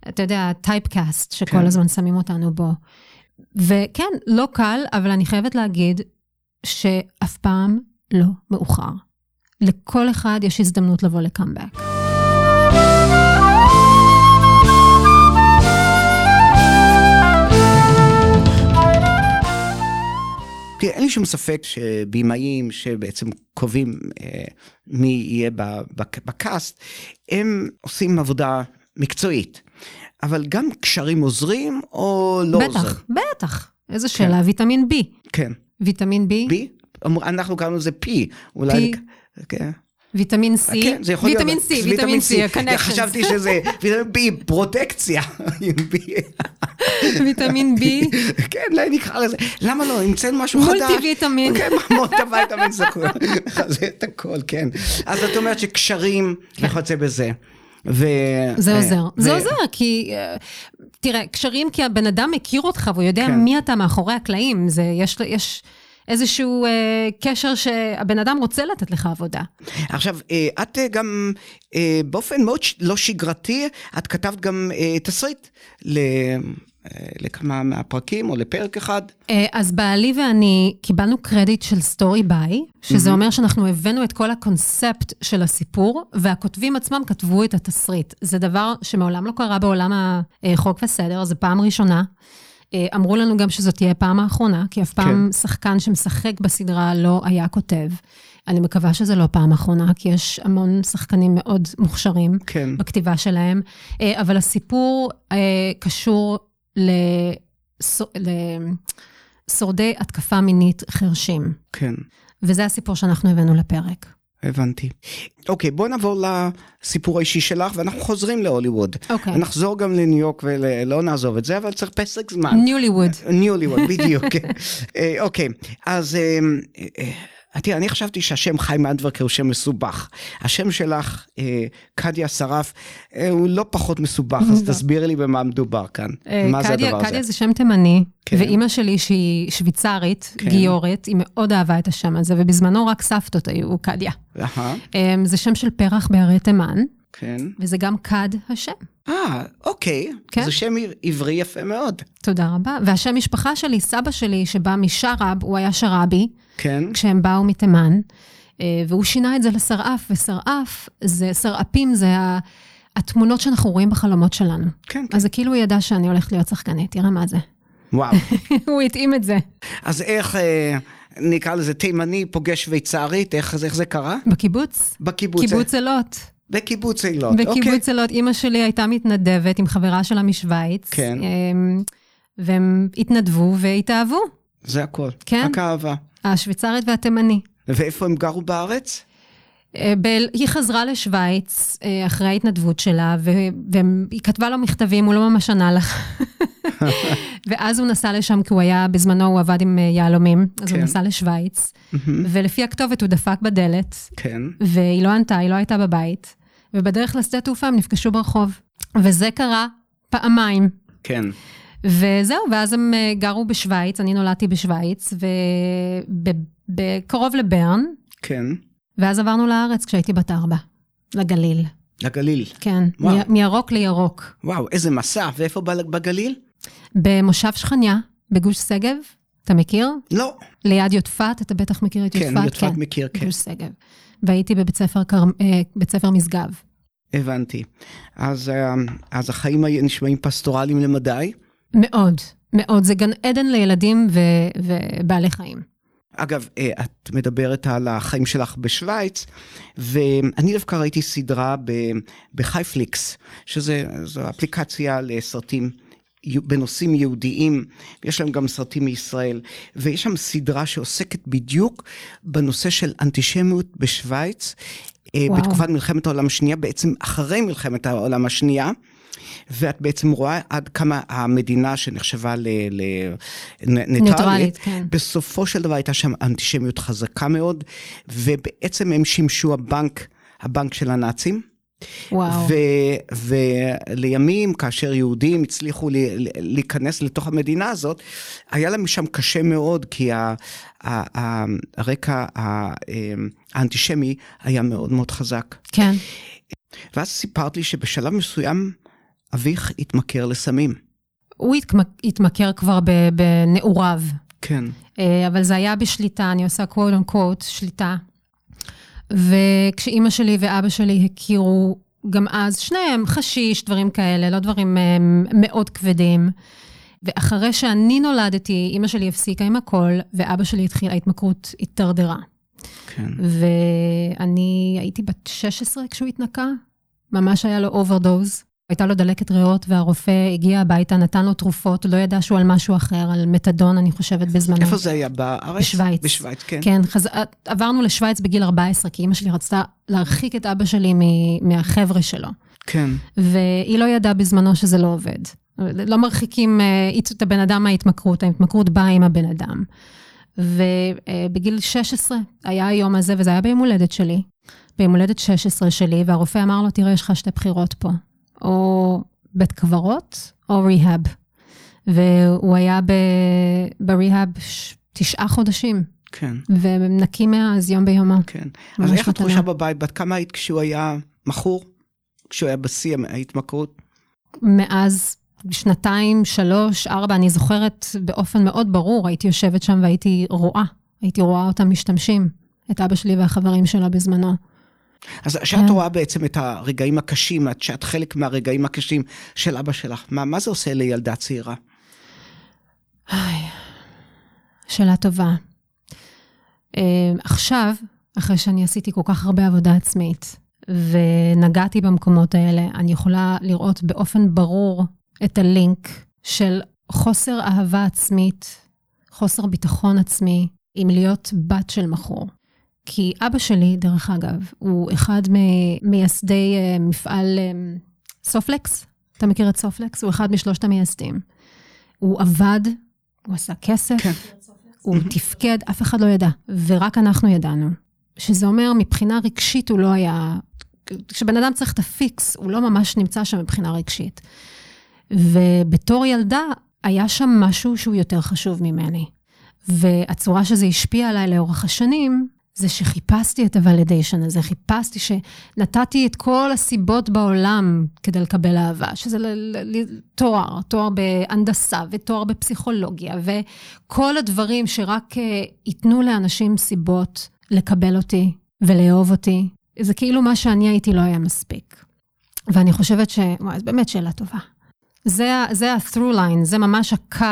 אתה יודע, טייפקאסט שכל כן. הזמן שמים אותנו בו. וכן, לא קל, אבל אני חייבת להגיד שאף פעם לא מאוחר. לכל אחד יש הזדמנות לבוא לקאמבק. תראה, אין לי שום ספק שבימאים שבעצם קובעים אה, מי יהיה בקאסט, הם עושים עבודה מקצועית. אבל גם קשרים עוזרים או לא עוזרים? בטח, בטח. איזו שאלה, ויטמין B. כן. ויטמין B? אמר- אנחנו קראנו לזה פי. אולי... P. כן. ויטמין C, כן, זה יכול ויטמין להיות. C, ויטמין C, ה-connections. חשבתי שזה ויטמין בי, פרוטקציה. [laughs] ויטמין B, כן, אולי נקרא לזה. למה לא? המצאנו משהו חדש. מולטי ויטמין. כן, מולטי ויטמין זה הכל. זה את הכל, כן. אז את אומרת שקשרים וכיוצא בזה. ו... זה אה, עוזר. ו- זה עוזר, כי... אה, תראה, קשרים כי הבן אדם מכיר אותך והוא יודע כן. מי אתה מאחורי הקלעים. זה, יש, יש איזשהו אה, קשר שהבן אדם רוצה לתת לך עבודה. עכשיו, אה, את אה, גם אה, באופן מאוד ש- לא שגרתי, את כתבת גם אה, תסריט ל- אה, לכמה מהפרקים או לפרק אחד. אה, אז בעלי ואני קיבלנו קרדיט של story by, שזה אומר שאנחנו הבאנו את כל הקונספט של הסיפור, והכותבים עצמם כתבו את התסריט. זה דבר שמעולם לא קרה בעולם החוק וסדר, זו פעם ראשונה. אה, אמרו לנו גם שזאת תהיה פעם האחרונה, כי אף פעם שחקן שמשחק בסדרה לא היה כותב. אני מקווה שזה לא פעם אחרונה, כי יש המון שחקנים מאוד מוכשרים כן. בכתיבה שלהם, אה, אבל הסיפור אה, קשור לס- לשורדי התקפה מינית חרשים, כן. וזה הסיפור שאנחנו הבאנו לפרק. הבנתי. אוקיי, בוא נעבור לסיפור האישי שלך, ואנחנו חוזרים להוליווד. אוקיי. נחזור גם לניו יורק ולא נעזוב את זה, אבל צריך פסק זמן. ניוליווד. ניוליווד, בדיוק. [laughs] אה, אוקיי, אז אה, אה, תראה, אני חשבתי שהשם חיים אנדברקר הוא שם מסובך. השם שלך, אה, קדיה שרף, אה, הוא לא פחות מסובך, אז תסבירי לי במה מדובר כאן. מה זה אה, קדיה- הדבר הזה? קדיה זה שם תימני, כן. ואימא שלי שהיא שוויצרית, כן. גיורת, היא מאוד אהבה את השם הזה, ובזמנו רק סבתות היו קדיה. אמ, זה שם של פרח בהרי תימן, כן. וזה גם כד השם. אה, אוקיי. כן. זה שם עברי יפה מאוד. תודה רבה. והשם משפחה שלי, סבא שלי, שבא משרעב, הוא היה שרעבי, כן. כשהם באו מתימן, אה, והוא שינה את זה לשרעף, ושרעף, זה, שרעפים זה ה- התמונות שאנחנו רואים בחלומות שלנו. כן, כן. אז זה כאילו הוא ידע שאני הולכת להיות שחקנית, תראה מה זה. וואו. [laughs] הוא התאים את זה. אז איך, אה, נקרא לזה תימני פוגש שוויצרית, איך, איך זה קרה? בקיבוץ, בקיבוץ. קיבוץ אילות. בקיבוץ אילות, אוקיי. בקיבוץ אילות, אימא שלי הייתה מתנדבת עם חברה שלה משוויץ. כן. אמ, והם התנדבו והתאהבו, זה הכל. כן. רק אהבה. השוויצרית והתימני. ואיפה הם גרו בארץ? אה, ב- היא חזרה לשוויץ אה, אחרי ההתנדבות שלה, והיא כתבה לו מכתבים, הוא לא ממש ענה לך. [laughs] ואז הוא נסע לשם, כי הוא היה, בזמנו הוא עבד עם אה, יהלומים, אז כן. הוא נסע לשוויץ, ולפי הכתובת הוא דפק בדלת, כן. והיא לא ענתה, היא לא הייתה בבית, ובדרך לשדה תעופה הם נפגשו ברחוב. וזה קרה פעמיים. כן. וזהו, ואז הם אה, גרו בשוויץ, אני נולדתי בשוויץ, ובקרוב לברן, כן. ואז עברנו לארץ כשהייתי בת ארבע, לגליל. לגליל. כן, וואו. מ- מירוק לירוק. וואו, איזה מסע. ואיפה בגליל? במושב שכניה, בגוש שגב, אתה מכיר? לא. ליד יודפת, אתה בטח מכיר את יודפת? כן, יודפת מכיר, כן. גוש שגב. והייתי בבית ספר, קר... אה, בית ספר משגב. הבנתי. אז, אה, אז החיים נשמעים פסטורליים למדי. מאוד, מאוד. זה גן עדן לילדים ו... ובעלי חיים. אגב, אה, את מדברת על החיים שלך בשוויץ, ואני דווקא ראיתי סדרה בחייפליקס, שזו אפליקציה לסרטים בנושאים יהודיים, ויש להם גם סרטים מישראל, ויש שם סדרה שעוסקת בדיוק בנושא של אנטישמיות בשוויץ, אה, וואו. בתקופת מלחמת העולם השנייה, בעצם אחרי מלחמת העולם השנייה. ואת בעצם רואה עד כמה המדינה שנחשבה לניטרלית, ניטרלית, כן. בסופו של דבר הייתה שם אנטישמיות חזקה מאוד, ובעצם הם שימשו הבנק, הבנק של הנאצים. וואו. ו- ולימים, כאשר יהודים הצליחו להיכנס לתוך המדינה הזאת, היה להם שם קשה מאוד, כי ה- ה- ה- הרקע אמ, האנטישמי היה מאוד מאוד חזק. כן. ואז סיפרת לי שבשלב מסוים אביך התמכר לסמים. הוא. התמכר כבר בנעוריו. כן. אה, אבל זה היה בשליטה, אני עושה quote unquote, שליטה. וכשאימא שלי ואבא שלי הכירו גם אז, שניהם חשיש, דברים כאלה, לא דברים אה, מאוד כבדים. ואחרי שאני נולדתי, אימא שלי הפסיקה עם הכל, ואבא שלי התחיל, ההתמכרות התדרדרה. כן. ואני הייתי בת 16 כשהוא התנקה, ממש היה לו אוברדוז. הייתה לו דלקת ריאות, והרופא הגיע הביתה, נתן לו תרופות, לא ידע שהוא על משהו אחר, על מתדון, אני חושבת, בזמנו. איפה זה היה? בארץ? בשוויץ. בשוויץ, כן. כן, חז... עברנו לשוויץ בגיל 14, כי אימא שלי רצתה להרחיק את אבא שלי מ... מהחבר'ה שלו. כן. והיא לא ידעה בזמנו שזה לא עובד. לא מרחיקים אה, את הבן אדם מההתמכרות, ההתמכרות באה עם הבן אדם. ובגיל 16 היה היום הזה, וזה היה ביום הולדת שלי, ביום הולדת 16 שלי, והרופא אמר לו, תראה, יש לך שתי בחירות פה, או בית קברות, או ריהאב. והוא היה בריהאב תשעה חודשים, כן. ונקי מאז יום ביומו. כן. אז ממש איך את מתנה. חושה בבית? בת כמה היית כשהוא היה מכור? כשהוא היה בשיא ההתמכרות? מאז שנתיים, שלוש, ארבע, אני זוכרת באופן מאוד ברור, הייתי יושבת שם והייתי רואה, הייתי רואה אותם משתמשים, את אבא שלי והחברים שלו בזמנו. אז כשאת כן. רואה בעצם את הרגעים הקשים, את- שאת חלק מהרגעים הקשים של אבא שלך, מה, מה זה עושה לילדה צעירה? איי, שאלה טובה. אה, עכשיו, אחרי שאני עשיתי כל כך הרבה עבודה עצמית, ונגעתי במקומות האלה, אני יכולה לראות באופן ברור את הלינק של חוסר אהבה עצמית, חוסר ביטחון עצמי, עם להיות בת של מכור. כי אבא שלי, דרך אגב, הוא אחד ממייסדי אה, מפעל אה, סופלקס. אתה מכיר את סופלקס? הוא אחד משלושת המייסדים. הוא עבד, הוא עשה כסף, כן. הוא תפקד, אף אחד לא ידע, ורק אנחנו ידענו. שזה אומר, מבחינה רגשית הוא לא היה... כשבן אדם צריך את ה fix, הוא לא ממש נמצא שם מבחינה רגשית. ובתור ילדה, היה שם משהו שהוא יותר חשוב ממני. והצורה שזה השפיע עליי לאורך השנים, זה שחיפשתי את ה validation הזה, חיפשתי שנתתי את כל הסיבות בעולם כדי לקבל אהבה, שזה ל- ל- תואר, תואר בהנדסה ותואר בפסיכולוגיה, וכל הדברים שרק אה, ייתנו לאנשים סיבות לקבל אותי ולאהוב אותי. זה כאילו מה שאני הייתי לא היה מספיק. ואני חושבת ש... וואי, זו באמת שאלה טובה. זה, זה ה-through line, זה ממש הקו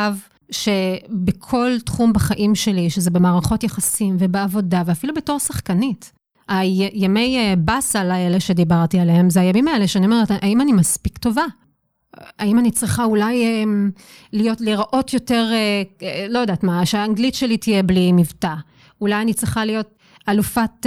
שבכל תחום בחיים שלי, שזה במערכות יחסים ובעבודה, ואפילו בתור שחקנית. הימי אה, באסה האלה שדיברתי עליהם, זה הימים האלה שאני אומרת, האם אני מספיק טובה? האם אני צריכה אולי אה, להיות, להיראות יותר, אה, לא יודעת מה, שהאנגלית שלי תהיה בלי מבטא. אולי אני צריכה להיות, אלופת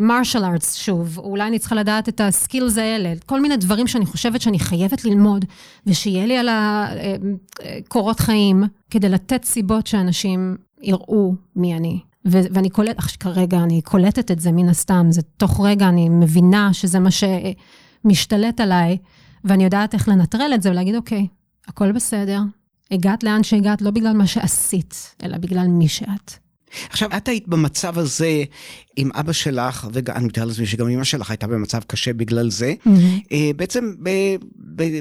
מרשל uh, ארטס שוב, אולי אני צריכה לדעת את הסקילס האלה, כל מיני דברים שאני חושבת שאני חייבת ללמוד, ושיהיה לי על הקורות חיים, כדי לתת סיבות שאנשים יראו מי אני. ו- ואני קולטת, כרגע אני קולטת את זה מן הסתם, זה תוך רגע אני מבינה שזה מה שמשתלט עליי, ואני יודעת איך לנטרל את זה ולהגיד, אוקיי, הכל בסדר, הגעת לאן שהגעת לא בגלל מה שעשית, אלא בגלל מי שאת. עכשיו, את היית במצב הזה עם אבא שלך, ואני מתאר לעצמי שגם אמא שלך הייתה במצב קשה בגלל זה, mm-hmm. בעצם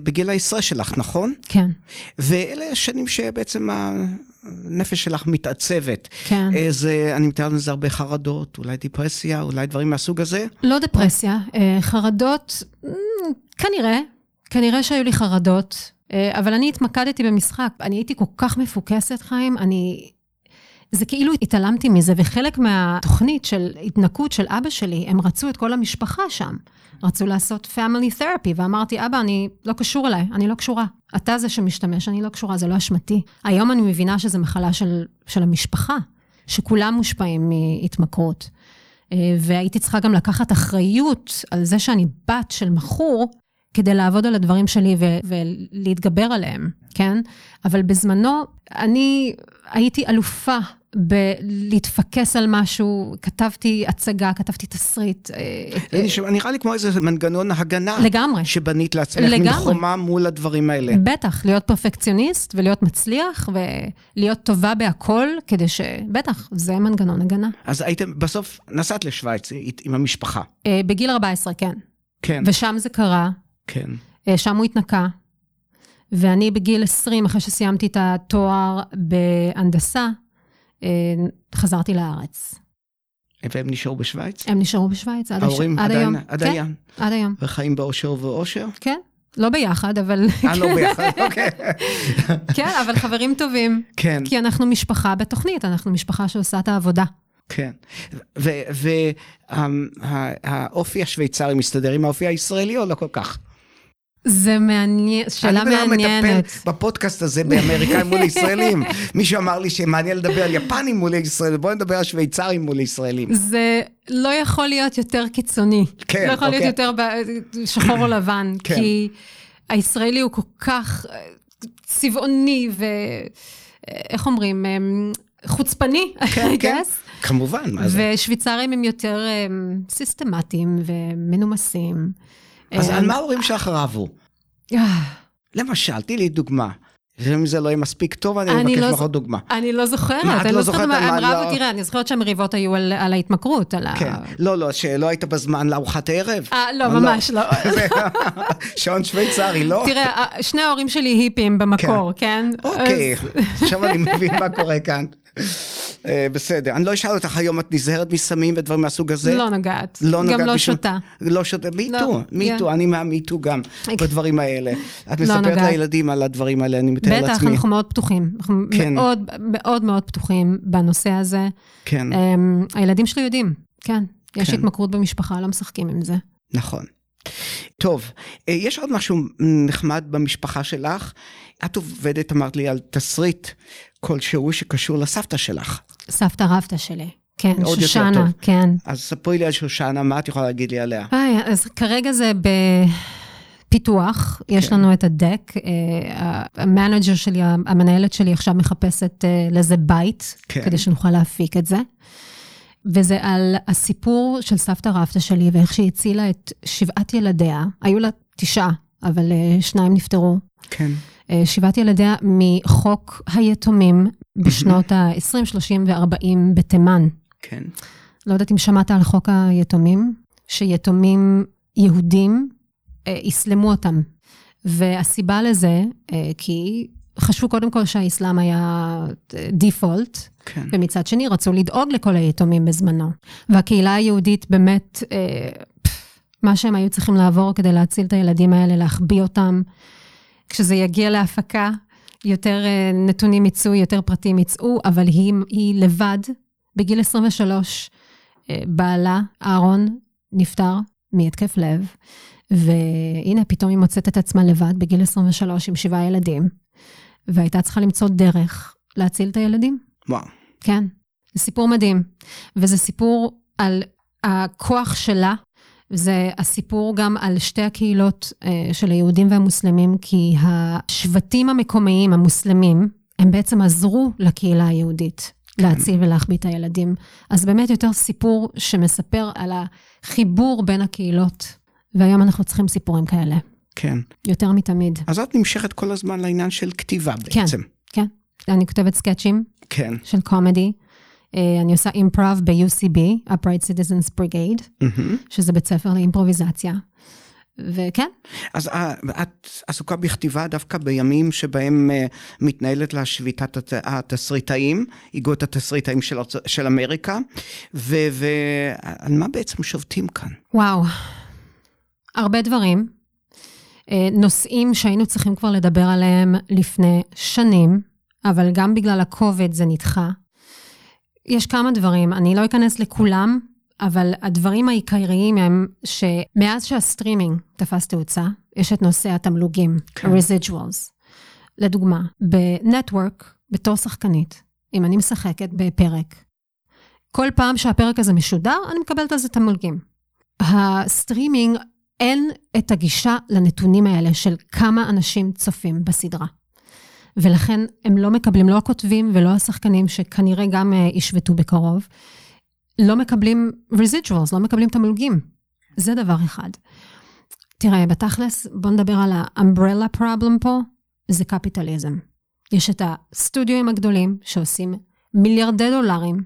בגיל העשרה שלך, נכון? כן. ואלה השנים שבעצם הנפש שלך מתעצבת. כן. זה, אני מתאר לזה הרבה חרדות, אולי דיפרסיה, אולי דברים מהסוג הזה? לא דיפרסיה, אה, חרדות, כנראה, כנראה שהיו לי חרדות. אבל אני התמקדתי במשחק, אני הייתי כל כך מפוקסת, חיים, אני זה כאילו התעלמתי מזה, וחלק מהתוכנית של התנקות של אבא שלי, הם רצו את כל המשפחה שם. רצו לעשות family therapy, ואמרתי, אבא, אני לא קשור אליי, אני לא קשורה. אתה זה שמשתמש, אני לא קשורה, זה לא אשמתי. היום אני מבינה שזו מחלה של, של המשפחה, שכולם מושפעים מהתמכרות. אה, והייתי צריכה גם לקחת אחריות על זה שאני בת של מכור, כדי לעבוד על הדברים שלי ו- ולהתגבר עליהם, כן? אבל בזמנו, אני הייתי אלופה בלהתפקס על משהו, כתבתי הצגה, כתבתי תסריט. אה, נראה לי כמו איזה מנגנון הגנה. לגמרי. שבנית לעצמך מין חומה מול הדברים האלה. בטח, להיות פרפקציוניסט ולהיות מצליח ולהיות טובה בהכל, כדי ש... בטח, זה מנגנון הגנה. אז הייתם, בסוף נסעת לשוויץ עם המשפחה. אה, בגיל 14, כן. כן. ושם זה קרה. כן. אה, שם הוא התנקה. ואני בגיל 20, אחרי שסיימתי את התואר בהנדסה, אה, חזרתי לארץ. והם נשארו בשוויץ? הם נשארו בשוויץ עד, ההורים עד עדיין, היום. עד כן, היום? עד היום. וחיים באושר ואושר? כן, לא ביחד, אבל... אה, לא ביחד, [laughs] אוקיי. כן, אבל חברים טובים. כן. כי אנחנו משפחה בתוכנית, אנחנו משפחה שעושה את העבודה. כן, והאופי השוויצרי מסתדר עם האופי הישראלי או לא כל כך? זה מעניין, שאלה מעניינת. אני מטפל בפודקאסט הזה באמריקאים מול ישראלים. [laughs] מישהו אמר לי שמעניין לדבר על יפנים מול ישראלים, בואי נדבר על שוויצרים מול ישראלים. זה לא יכול להיות יותר קיצוני. כן, לא יכול אוקיי. להיות יותר שחור או [coughs] לבן, כן. כי הישראלי הוא כל כך אה, צבעוני ו... איך אומרים? חוצפני, כן, [laughs] I כן. guess. כמובן, מה זה? ושוויצרים הם יותר סיסטמטיים ומנומסים. אז אה, על מה ההורים שלך רבו? אה, למשל, תני לי דוגמה. ואם זה לא יהיה מספיק טוב, אני מבקש לא ממך עוד דוגמה. אני לא זוכרת, מה, את לא לא זוכרת על מה לא- תראה, אני זוכרת שהמריבות היו על על ההתמכרות, על ה... כן. לא, לא, שלא היית בזמן לארוחת ערב. אה, לא, או ממש לא. [laughs] שעון שוויצרי, לא? תראה, ה- שני ההורים שלי היפים במקור, כן? אוקיי, אז- [laughs] עכשיו אני מבין מה קורה כאן. אה, בסדר, אני לא אשאל אותך היום, את נזהרת מסמים ודברים מהסוג הזה? לא נוגעת. לא נוגעת גם לא שותה. לא שותה, מי לא, טו, מי כן. אני מהמי טו גם, אוקיי. בדברים האלה. את לא מספרת. לילדים על הדברים האלה, אני מתאר בטח, לעצמי. אנחנו מאוד פתוחים. אנחנו כן. מאוד מאוד מאוד פתוחים בנושא הזה. כן, אמ, הילדים שלי יודעים, כן. יש כן. התמכרות במשפחה, לא משחקים עם זה. נכון. טוב, אה, יש עוד משהו נחמד במשפחה שלך. את עובדת, אמרת לי, על תסריט כלשהו שקשור לסבתא שלך. סבתא רבתא שלי. כן, יותר שושנה. כן. אז ספרי לי על שושנה, מה את יכולה להגיד לי עליה? היי, אז כרגע זה בפיתוח, יש כן. לנו את הדק, אה, המנג'ר שלי, המנהלת שלי עכשיו מחפשת אה, לזה בית, כן. כדי שנוכל להפיק את זה. וזה על הסיפור של סבתא רבתא שלי ואיך שהיא הצילה את שבעת ילדיה, היו לה תשעה, אבל אה, שניים נפטרו. כן. שבעת ילדיה מחוק היתומים בשנות ה-20, 30 ו-40 בתימן. כן. לא יודעת אם שמעת על חוק היתומים, שיתומים יהודים, אה, אסלמו אותם. והסיבה לזה, אה, כי חשבו קודם כל שהאסלאם היה דיפולט, כן. ומצד שני רצו לדאוג לכל היתומים בזמנו. והקהילה היהודית באמת, אה, מה שהם היו צריכים לעבור כדי להציל את הילדים האלה, להחביא אותם. כשזה יגיע להפקה, יותר אה, נתונים יצאו, יותר פרטים יצאו, אבל היא, היא לבד, בגיל 23, אה, בעלה, אהרון, נפטר מהתקף לב, והנה, פתאום היא מוצאת את עצמה לבד בגיל 23 עם שבעה ילדים, והייתה צריכה למצוא דרך להציל את הילדים. וואו. כן, זה סיפור מדהים. וזה סיפור על הכוח שלה. זה הסיפור גם על שתי הקהילות אה, של היהודים והמוסלמים, כי השבטים המקומיים, המוסלמים, הם בעצם עזרו לקהילה היהודית להציל ולהחביא את הילדים. אז באמת יותר סיפור שמספר על החיבור בין הקהילות, והיום אנחנו צריכים סיפורים כאלה, כן. יותר מתמיד. אז את נמשכת כל הזמן לעניין של כתיבה כן. בעצם. כן, אני כותבת סקצ'ים כן. של קומדי. אה, אני עושה אימפרוב ב-UCB, upright Citizens Brigade, מהמם. שזה בית ספר לאימפרוביזציה. וכן, אז אה, את עסוקה בכתיבה דווקא בימים שבהם אה, מתנהלת לה שביתת הת- התסריטאים, איגוד התסריטאים של, של אמריקה, ועל מה בעצם שובתים כאן? וואו, הרבה דברים. אה, נושאים שהיינו צריכים כבר לדבר עליהם לפני שנים, אבל גם בגלל הכובד זה נדחה. יש כמה דברים, אני לא אכנס לכולם, אבל הדברים העיקריים הם שמאז שהסטרימינג תפס תאוצה, יש את נושא התמלוגים, כן. ה- residuals. לדוגמה, ב network, בתור שחקנית, אם אני משחקת בפרק, כל פעם שהפרק הזה משודר, אני מקבלת על זה תמלוגים. הסטרימינג, אין את הגישה לנתונים האלה של כמה אנשים צופים בסדרה. ולכן הם לא מקבלים, לא הכותבים ולא השחקנים, שכנראה גם אה, ישבתו בקרוב, לא מקבלים residuals, לא מקבלים תמלוגים. זה דבר אחד. תראה, בתכלס, בוא נדבר על ה- umbrella problem פה, זה קפיטליזם. יש את הסטודיואים הגדולים שעושים מיליארדי דולרים,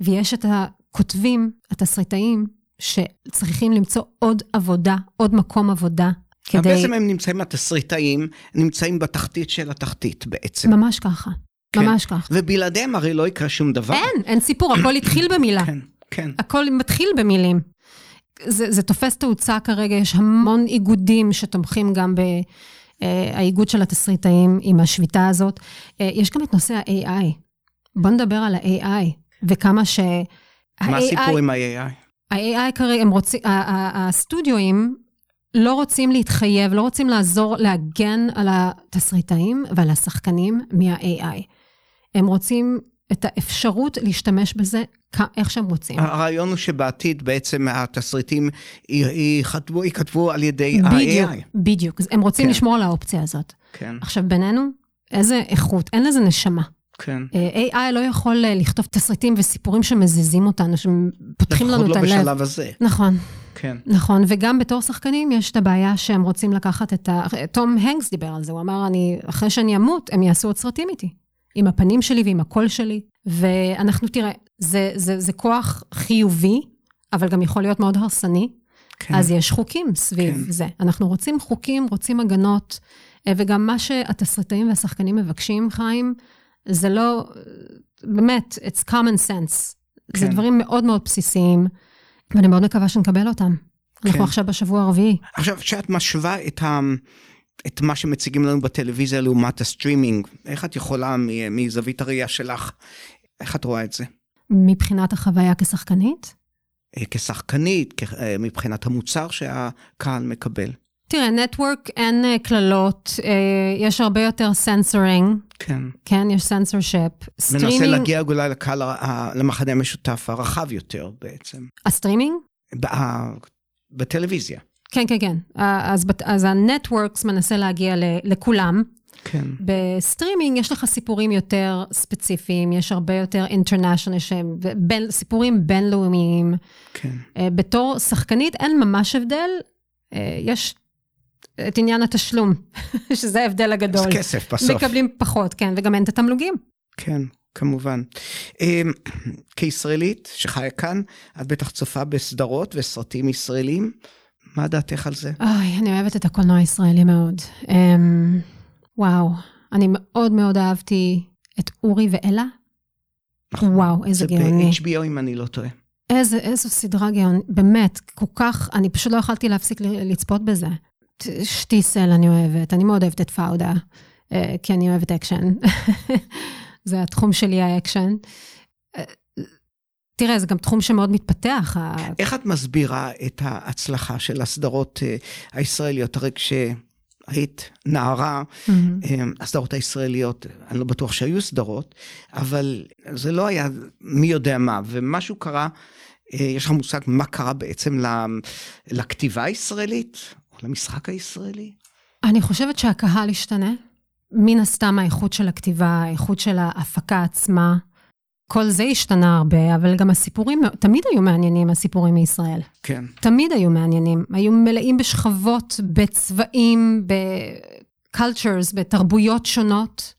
ויש את הכותבים, התסריטאים, שצריכים למצוא עוד עבודה, עוד מקום עבודה, כדי... בעצם הם נמצאים, התסריטאים, נמצאים בתחתית של התחתית בעצם. ממש ככה, כן. ממש ככה. ובלעדיהם הרי לא יקרה שום דבר. אין, אין סיפור, הכל התחיל במילה. כן, כן. הכל מתחיל במילים. זה, זה תופס תאוצה כרגע, יש המון איגודים שתומכים גם באיגוד של התסריטאים עם השביתה הזאת. אה, יש גם את נושא ה-AI. בוא נדבר על ה-AI, וכמה ש... מה הסיפור עם ה-AI? ה-AI כרגע, הם רוצים, הסטודיואים לא רוצים להתחייב, לא רוצים לעזור להגן על התסריטאים ועל השחקנים מה-AI. הם רוצים את האפשרות להשתמש בזה איך שהם רוצים. הרעיון הוא שבעתיד בעצם התסריטים ייכתבו, ייכתבו על ידי בדיוק, ה-AI. בדיוק. אז הם רוצים כן. לשמור על האופציה הזאת. כן, עכשיו, בינינו, איזה איכות, אין לזה נשמה. כן. אה, AI לא יכול אה, לכתוב תסריטים וסיפורים שמזיזים אותנו, שפותחים לנו לפחות את לא הלב. בשלב הזה. נכון. כן. נכון, וגם בתור שחקנים יש את הבעיה שהם רוצים לקחת את ה... תום הנקס דיבר על זה, הוא אמר, אני, אחרי שאני אמות, הם יעשו עוד סרטים איתי. עם הפנים שלי ועם הקול שלי. ואנחנו, תראה, זה, זה, זה כוח חיובי, אבל גם יכול להיות מאוד הרסני. כן. אז יש חוקים סביב כן. זה. אנחנו רוצים חוקים, רוצים הגנות, אה, וגם מה שהתסריטאים והשחקנים מבקשים, חיים, זה לא, באמת, it's common sense. זה כן. דברים מאוד מאוד בסיסיים, ואני מאוד מקווה שנקבל אותם. אנחנו כן. עכשיו בשבוע הרביעי. עכשיו, כשאת משווה את, ה, את מה שמציגים לנו בטלוויזיה לעומת הסטרימינג, איך את יכולה מ- מזווית הראייה שלך, איך את רואה את זה? מבחינת החוויה כשחקנית? אה, כשחקנית, אה, מבחינת המוצר שהקהל מקבל. תראה, network אין אה, קללות, אה, יש הרבה יותר סנסורינג, כן. כן, יש סנסורשיפ. מנסה להגיע אולי לקהל, למחנה המשותף הרחב יותר בעצם, הסטרימינג? ב- בטלוויזיה. כן, כן, כן. אה, אז, אז ה networks מנסה להגיע ל- לכולם. כן. בסטרימינג יש לך סיפורים יותר ספציפיים, יש הרבה יותר international, בין, סיפורים בינלאומיים. כן. אה, בתור שחקנית אין ממש הבדל, אה, יש את עניין התשלום, [laughs] שזה ההבדל הגדול. אז כסף בסוף. מקבלים פחות, כן, וגם אין את התמלוגים. כן, כמובן. אמ, כישראלית שחיה כאן, את בטח צופה בסדרות וסרטים ישראלים. מה דעתך על זה? אוי, אני אוהבת את הקולנוע הישראלי מאוד. Um, וואו, אני מאוד מאוד אהבתי את אורי ואלה. נכון. וואו, איזה זה גאוני. ב-HBO אם אני לא טועה. איזה, איזו סדרה גאונית, באמת, כל כך, אני פשוט לא יכולתי להפסיק לצפות בזה. שטיסל אני אוהבת, אני מאוד אוהבת את פאודה, אה, כי אני אוהבת אקשן. [laughs] זה התחום שלי, האקשן. אה, תראה, זה גם תחום שמאוד מתפתח. איך את מסבירה את ההצלחה של הסדרות אה, הישראליות? הרי כשהיית נערה. אמ, הסדרות הישראליות, אני לא בטוח שהיו סדרות, אבל זה לא היה מי יודע מה, ומשהו קרה יש לך מושג מה קרה בעצם לכתיבה הישראלית, למשחק הישראלי? אני חושבת שהקהל השתנה. מן הסתם האיכות של הכתיבה, האיכות של ההפקה עצמה, כל זה השתנה הרבה, אבל גם הסיפורים, תמיד היו מעניינים, הסיפורים מישראל. כן. תמיד היו מעניינים. היו מלאים בשכבות, בצבעים, ב-cultures, בתרבויות שונות.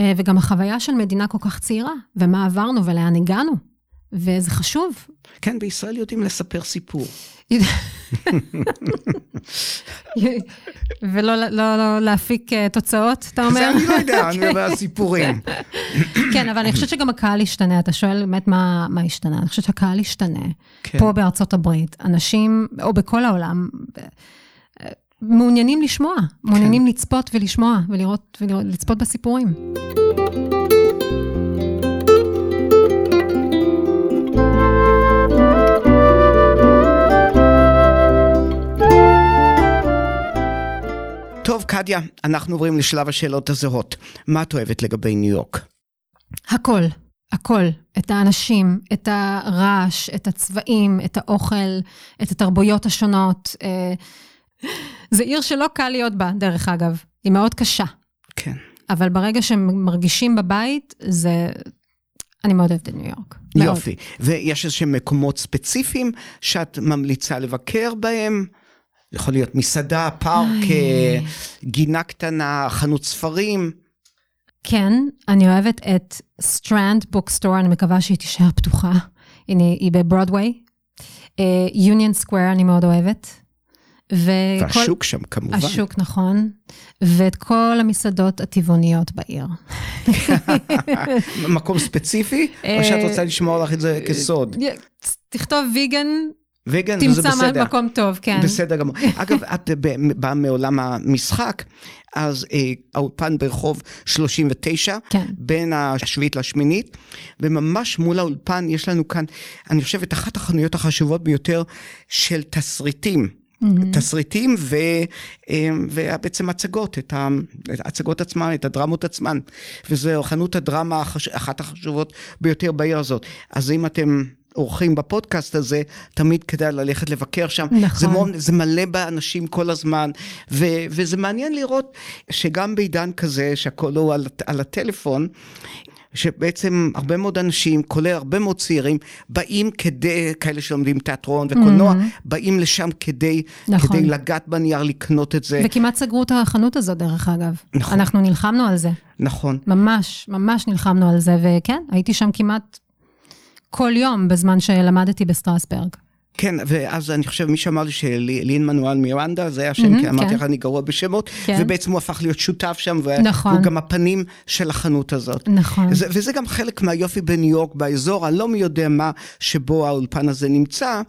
אה, וגם החוויה של מדינה כל כך צעירה, ומה עברנו ולאן הגענו. וזה חשוב. כן, בישראל יודעים לספר סיפור. ולא לא, לא להפיק אה, תוצאות, אתה אומר? זה אני לא יודע, אני מדבר על סיפורים. כן, אבל אני חושבת שגם הקהל השתנה. אתה שואל באמת מה, מה השתנה. אני חושבת שהקהל השתנה. כן. פה בארצות הברית, אנשים, או בכל העולם, אה, מעוניינים לשמוע, מעוניינים לצפות ולשמוע, ולראות, ולצפות בסיפורים. טוב, קדיה, אנחנו עוברים לשלב השאלות הזהות. מה את אוהבת לגבי ניו יורק? הכל, הכל. את האנשים, את הרעש, את הצבעים, את האוכל, את התרבויות השונות. אה, זו עיר שלא קל להיות בה, דרך אגב. היא מאוד קשה. כן. אבל ברגע שהם מרגישים בבית, זה... אני מאוד אוהבת את ניו יורק. מאוד. יופי. ויש איזשהם מקומות ספציפיים שאת ממליצה לבקר בהם? יכול להיות מסעדה, פארק, אה, גינה קטנה, חנות ספרים. כן, אני אוהבת את Strand Bookstore, אני מקווה שהיא תישאר פתוחה. הנה, היא בברודוויי. יוניון סקוואר אני מאוד אוהבת. וכל- והשוק שם כמובן. השוק, נכון. ואת כל המסעדות הטבעוניות בעיר. [laughs] מקום ספציפי, או שאת רוצה לשמור לך את זה כסוד? תכתוב ויגן, וגן, תמצא בסדר. מקום טוב, כן. בסדר גמור. [laughs] אגב, את ב- באה מעולם המשחק, אז אה, האולפן ברחוב 39, כן. בין השביעית לשמינית, וממש מול האולפן יש לנו כאן, אני חושב, את אחת החנויות החשובות ביותר של תסריטים. תסריטים ו, אה, ובעצם הצגות, את ההצגות עצמן, את הדרמות עצמן. וזו חנות הדרמה אחת החשובות ביותר בעיר הזאת. אז אם אתם אורחים בפודקאסט הזה, תמיד כדאי ללכת לבקר שם. נכון. זה, מאוד, זה מלא באנשים כל הזמן, ו, וזה מעניין לראות שגם בעידן כזה, שהכל הוא על, על הטלפון, שבעצם הרבה מאוד אנשים, כולל הרבה מאוד צעירים, באים כדי, כאלה שלומדים תיאטרון וקולנוע, mm-hmm. באים לשם כדי, נכון. כדי לגעת בנייר, לקנות את זה. וכמעט סגרו את החנות הזאת, דרך אגב. נכון. אנחנו נלחמנו על זה. נכון. ממש, ממש נלחמנו על זה, וכן, הייתי שם כמעט כל יום בזמן שלמדתי בסטרסברג. כן, ואז אני חושב, מי שאמר לי שלין מנואל מירנדה, זה היה השם, Mhm, כי אמרתי כן. לך, אני גרוע בשמות, כן. ובעצם הוא הפך להיות שותף שם, נכון. והוא גם הפנים של החנות הזאת. נכון. זה, וזה גם חלק מהיופי בניו יורק, באזור הלא מי יודע מה, שבו האולפן הזה נמצא.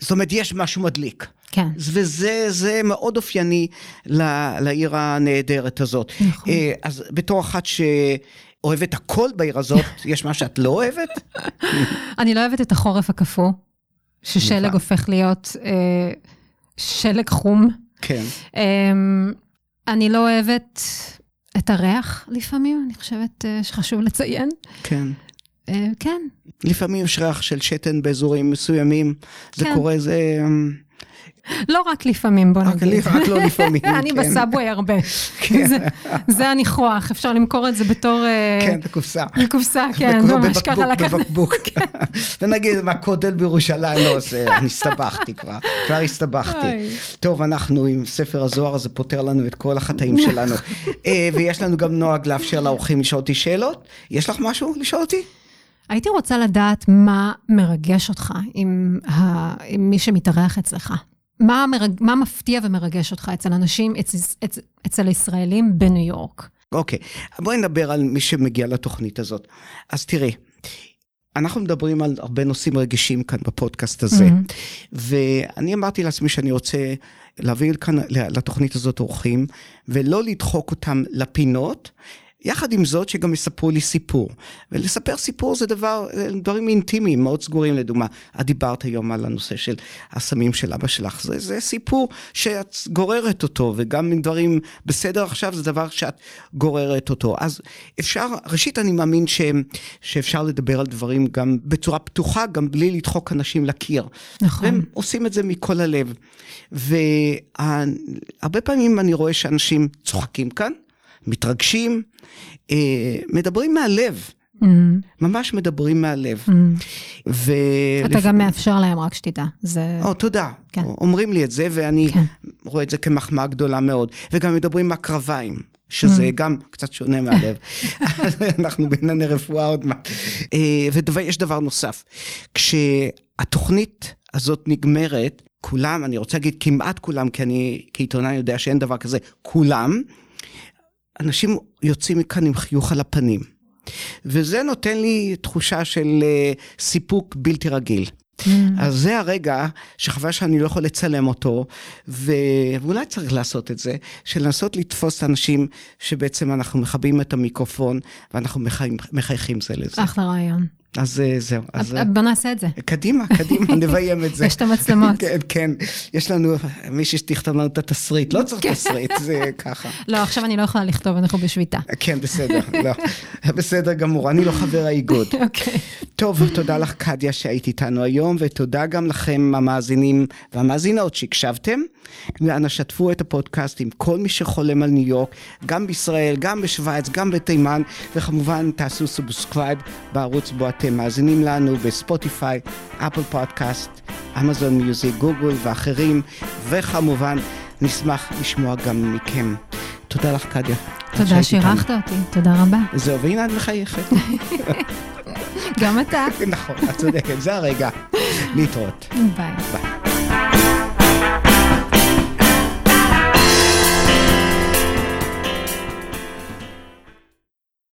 זאת אומרת, יש משהו מדליק. כן. וזה זה מאוד אופייני ל- לעיר הנהדרת הזאת. נכון. אה, אז בתור אחת שאוהבת הכל בעיר הזאת, יש מה שאת לא אוהבת? [laughs] אני לא אוהבת את החורף הקפוא, ששלג. הופך להיות אה, שלג חום. כן. אה, אני לא אוהבת את הריח לפעמים, אני חושבת אה, שחשוב לציין. כן. אה, כן, לפעמים יש ריח של שתן באזורים מסוימים, זה כן. קורה, זה... לא רק לפעמים, בוא נגיד. רק לא [laughs] לפעמים, אני כן. בסאבווי הרבה. זה- זה הניחוח, אפשר למכור את זה בתור... אה, כן, בקופסה. בקופסה, [laughs] כן, ממש ככה לקחת. בבקבוק. [laughs] ונגיד, מה כותל בירושלים, לא, זה, אני הסתבכתי כבר, כבר הסתבכתי. טוב, אנחנו עם ספר הזוהר, הזה פותר לנו את כל החטאים שלנו. אה, ויש לנו גם נוהג לאפשר לאורחים לשאול אותי שאלות. יש לך משהו לשאול אותי? הייתי רוצה לדעת מה מרגש אותך עם, ה... עם מי שמתארח אצלך. מה, מרג... מה מפתיע ומרגש אותך אצל אנשים, אצל, אצל, אצל ישראלים בניו יורק? אוקיי, בואי נדבר על מי שמגיע לתוכנית הזאת. אז תראי, אנחנו מדברים על הרבה נושאים רגישים כאן בפודקאסט הזה, Mhm. ואני אמרתי לעצמי שאני רוצה להביא כאן לתוכנית הזאת אורחים, ולא לדחוק אותם לפינות, יחד עם זאת שגם יספרו לי סיפור. ולספר סיפור זה דבר, דברים אינטימיים, מאוד סגורים לדוגמה. את דיברת היום על הנושא של הסמים של אבא שלך, זה, זה סיפור שאת גוררת אותו, וגם עם דברים בסדר עכשיו זה דבר שאת גוררת אותו. אז אפשר, ראשית אני מאמין ש, שאפשר לדבר על דברים גם בצורה פתוחה, גם בלי לדחוק אנשים לקיר. נכון. והם עושים את זה מכל הלב. והרבה פעמים אני רואה שאנשים צוחקים כאן, מתרגשים, אה, מדברים מהלב. Mm, ממש מדברים מהלב. mm. ו... אתה גם מאפשר להם, רק שתדע. זה... או, תודה. כן. אומרים לי את זה, ואני כן. רואה את זה כמחמאה גדולה מאוד. וגם מדברים מהקרביים, שזה גם קצת שונה מהלב. [laughs] אנחנו בענייני רפואה עוד מעט. אה, ויש דבר נוסף, כשהתוכנית הזאת נגמרת, כולם, אני רוצה להגיד כמעט כולם, כי אני כעיתונאי יודע שאין דבר כזה, כולם, אנשים יוצאים מכאן עם חיוך על הפנים. וזה נותן לי תחושה של אה, סיפוק בלתי רגיל. Mm. אז זה הרגע שחבל שאני לא יכול לצלם אותו, ו... ואולי צריך לעשות את זה, של לנסות לתפוס את האנשים שבעצם אנחנו מכבים את המיקרופון ואנחנו מחייכים זה לזה. אחלה רעיון. אז אה, זהו. אז, אה, בוא נעשה את זה. קדימה, קדימה, [laughs] נביים את זה. יש את המצלמות. כן, כן, יש לנו מישהי שתכתוב לנו את התסריט, לא צריך תסריט, זה ככה. לא, עכשיו אני לא יכולה לכתוב, אנחנו בשביתה. כן, בסדר, לא, בסדר גמור, אני לא חבר האיגוד. [laughs] אוקיי. טוב, תודה לך, קדיה, שהיית איתנו היום, ותודה גם לכם, המאזינים והמאזינות, שהקשבתם. ואנא שתפו את הפודקאסט עם כל מי שחולם על ניו יורק, גם בישראל, גם בשוויץ, גם בתימן, וכמובן תעשו subscribe בערוץ בו אתם מאזינים לנו, בספוטיפיי, Apple Podcast, Amazon Music, Google ואחרים, וכמובן, נשמח לשמוע גם מכם. תודה לך, קדיה. תודה שאירחת אותי, תודה רבה. זהו, והנה את מחייכת. גם אתה. [laughs] נכון, את צודקת, זה הרגע. להתראות. ביי. ביי.